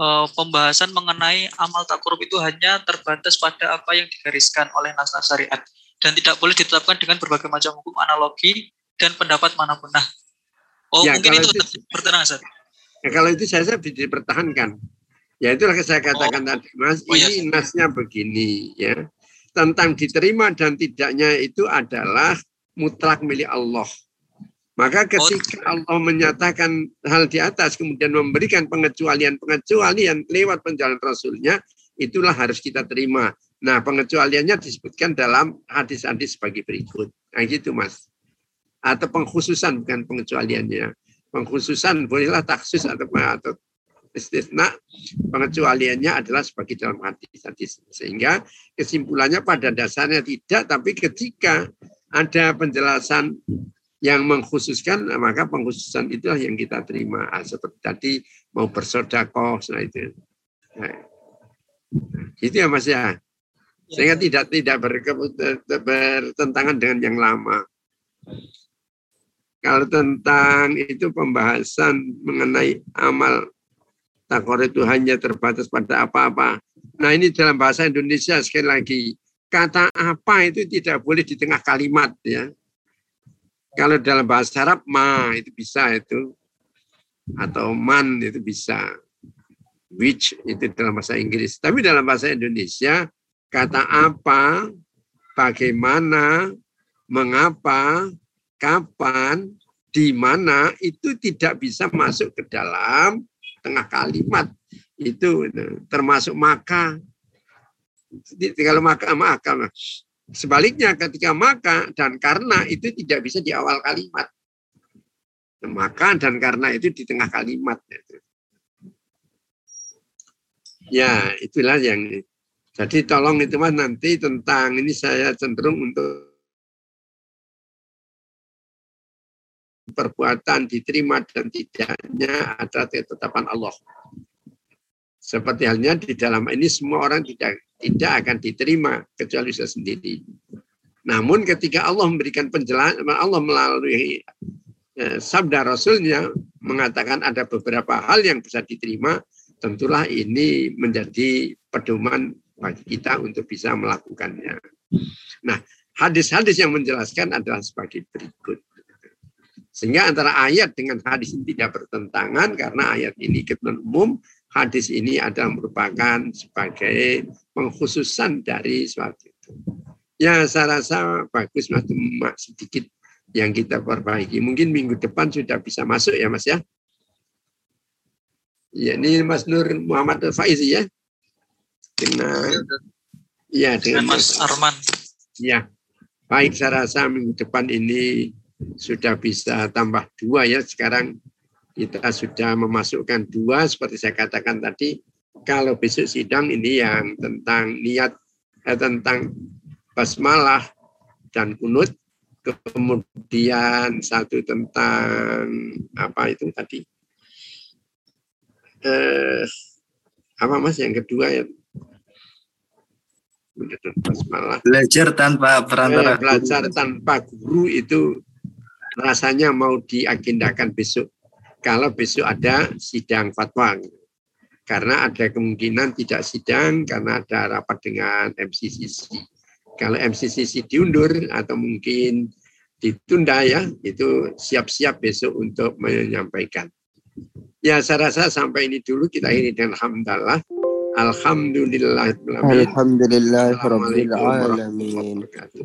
[SPEAKER 5] Eh, pembahasan mengenai amal tak korup itu hanya terbatas pada apa yang digariskan oleh nas-nas syariat dan tidak boleh ditetapkan dengan berbagai macam hukum analogi dan pendapat mana pun. Nah, oh
[SPEAKER 1] Ya,
[SPEAKER 5] mungkin itu,
[SPEAKER 1] itu-
[SPEAKER 5] bertenang Ustaz.
[SPEAKER 1] Ya, kalau itu saya, saya bisa dipertahankan. Ya itulah yang saya katakan tadi, Mas.
[SPEAKER 5] Oh,
[SPEAKER 1] ini nasnya begini, ya. Tentang diterima dan tidaknya itu adalah mutlak milik Allah. Maka ketika Allah menyatakan hal di atas, kemudian memberikan pengecualian-pengecualian lewat penjalan Rasulnya, itulah harus kita terima. Nah, pengecualiannya disebutkan dalam hadis-hadis sebagai berikut. Nah, gitu, Mas. Atau pengkhususan, bukan pengecualiannya pengkhususan bolehlah taksus atau atau istisna pengecualiannya adalah sebagai dalam hadis-hadis sehingga kesimpulannya pada dasarnya tidak tapi ketika ada penjelasan yang mengkhususkan maka pengkhususan itulah yang kita terima. Ah, seperti tadi mau bersodakoh nah itu. Nah, itu ya mas ya? Sehingga tidak tidak bertentangan dengan yang lama. Kalau tentang itu pembahasan mengenai amal takor itu hanya terbatas pada apa-apa. Nah ini dalam bahasa Indonesia sekali lagi kata apa itu tidak boleh di tengah kalimat ya. Kalau dalam bahasa Arab ma itu bisa itu atau man itu bisa. Which itu dalam bahasa Inggris. Tapi dalam bahasa Indonesia kata apa, bagaimana, mengapa, kapan, di mana itu tidak bisa masuk ke dalam tengah kalimat. Itu termasuk maka. Kalau maka maka sebaliknya ketika maka dan karena itu tidak bisa di awal kalimat. Maka dan karena itu di tengah kalimat. Ya itulah yang jadi tolong itu mas nanti tentang ini saya cenderung untuk perbuatan diterima dan tidaknya ada ketetapan Allah. Seperti halnya di dalam ini semua orang tidak tidak akan diterima kecuali saya sendiri. Namun ketika Allah memberikan penjelasan, Allah melalui eh, sabda Rasulnya mengatakan ada beberapa hal yang bisa diterima, tentulah ini menjadi pedoman bagi kita untuk bisa melakukannya. Nah, hadis-hadis yang menjelaskan adalah sebagai berikut. Sehingga antara ayat dengan hadis ini tidak bertentangan karena ayat ini ketentuan umum, hadis ini adalah merupakan sebagai pengkhususan dari suatu itu. Ya saya rasa bagus mas sedikit yang kita perbaiki. Mungkin minggu depan sudah bisa masuk ya mas ya. Ya ini Mas Nur Muhammad Faizi ya. Dengan ya
[SPEAKER 5] Dengan
[SPEAKER 1] dengan
[SPEAKER 5] Mas Arman.
[SPEAKER 1] Ya, baik saya rasa minggu depan ini sudah bisa tambah dua ya. Sekarang kita sudah memasukkan dua seperti saya katakan tadi. Kalau besok sidang ini yang tentang niat, eh, tentang basmalah dan kunut. Kemudian satu tentang apa itu tadi? Eh, apa mas yang kedua ya? Basmalah.
[SPEAKER 2] Belajar tanpa perantara.
[SPEAKER 1] Eh, belajar tanpa guru itu rasanya mau diagendakan besok. Kalau besok ada sidang fatwa. Karena ada kemungkinan tidak sidang karena ada rapat dengan MCCC. Kalau MCCC diundur atau mungkin ditunda ya, itu siap-siap besok untuk menyampaikan. Ya saya rasa sampai ini dulu kita ini dengan Alhamdulillah. Alhamdulillah.
[SPEAKER 4] Alhamdulillah
[SPEAKER 1] warahmatullahi
[SPEAKER 4] Alamin.
[SPEAKER 1] wabarakatuh.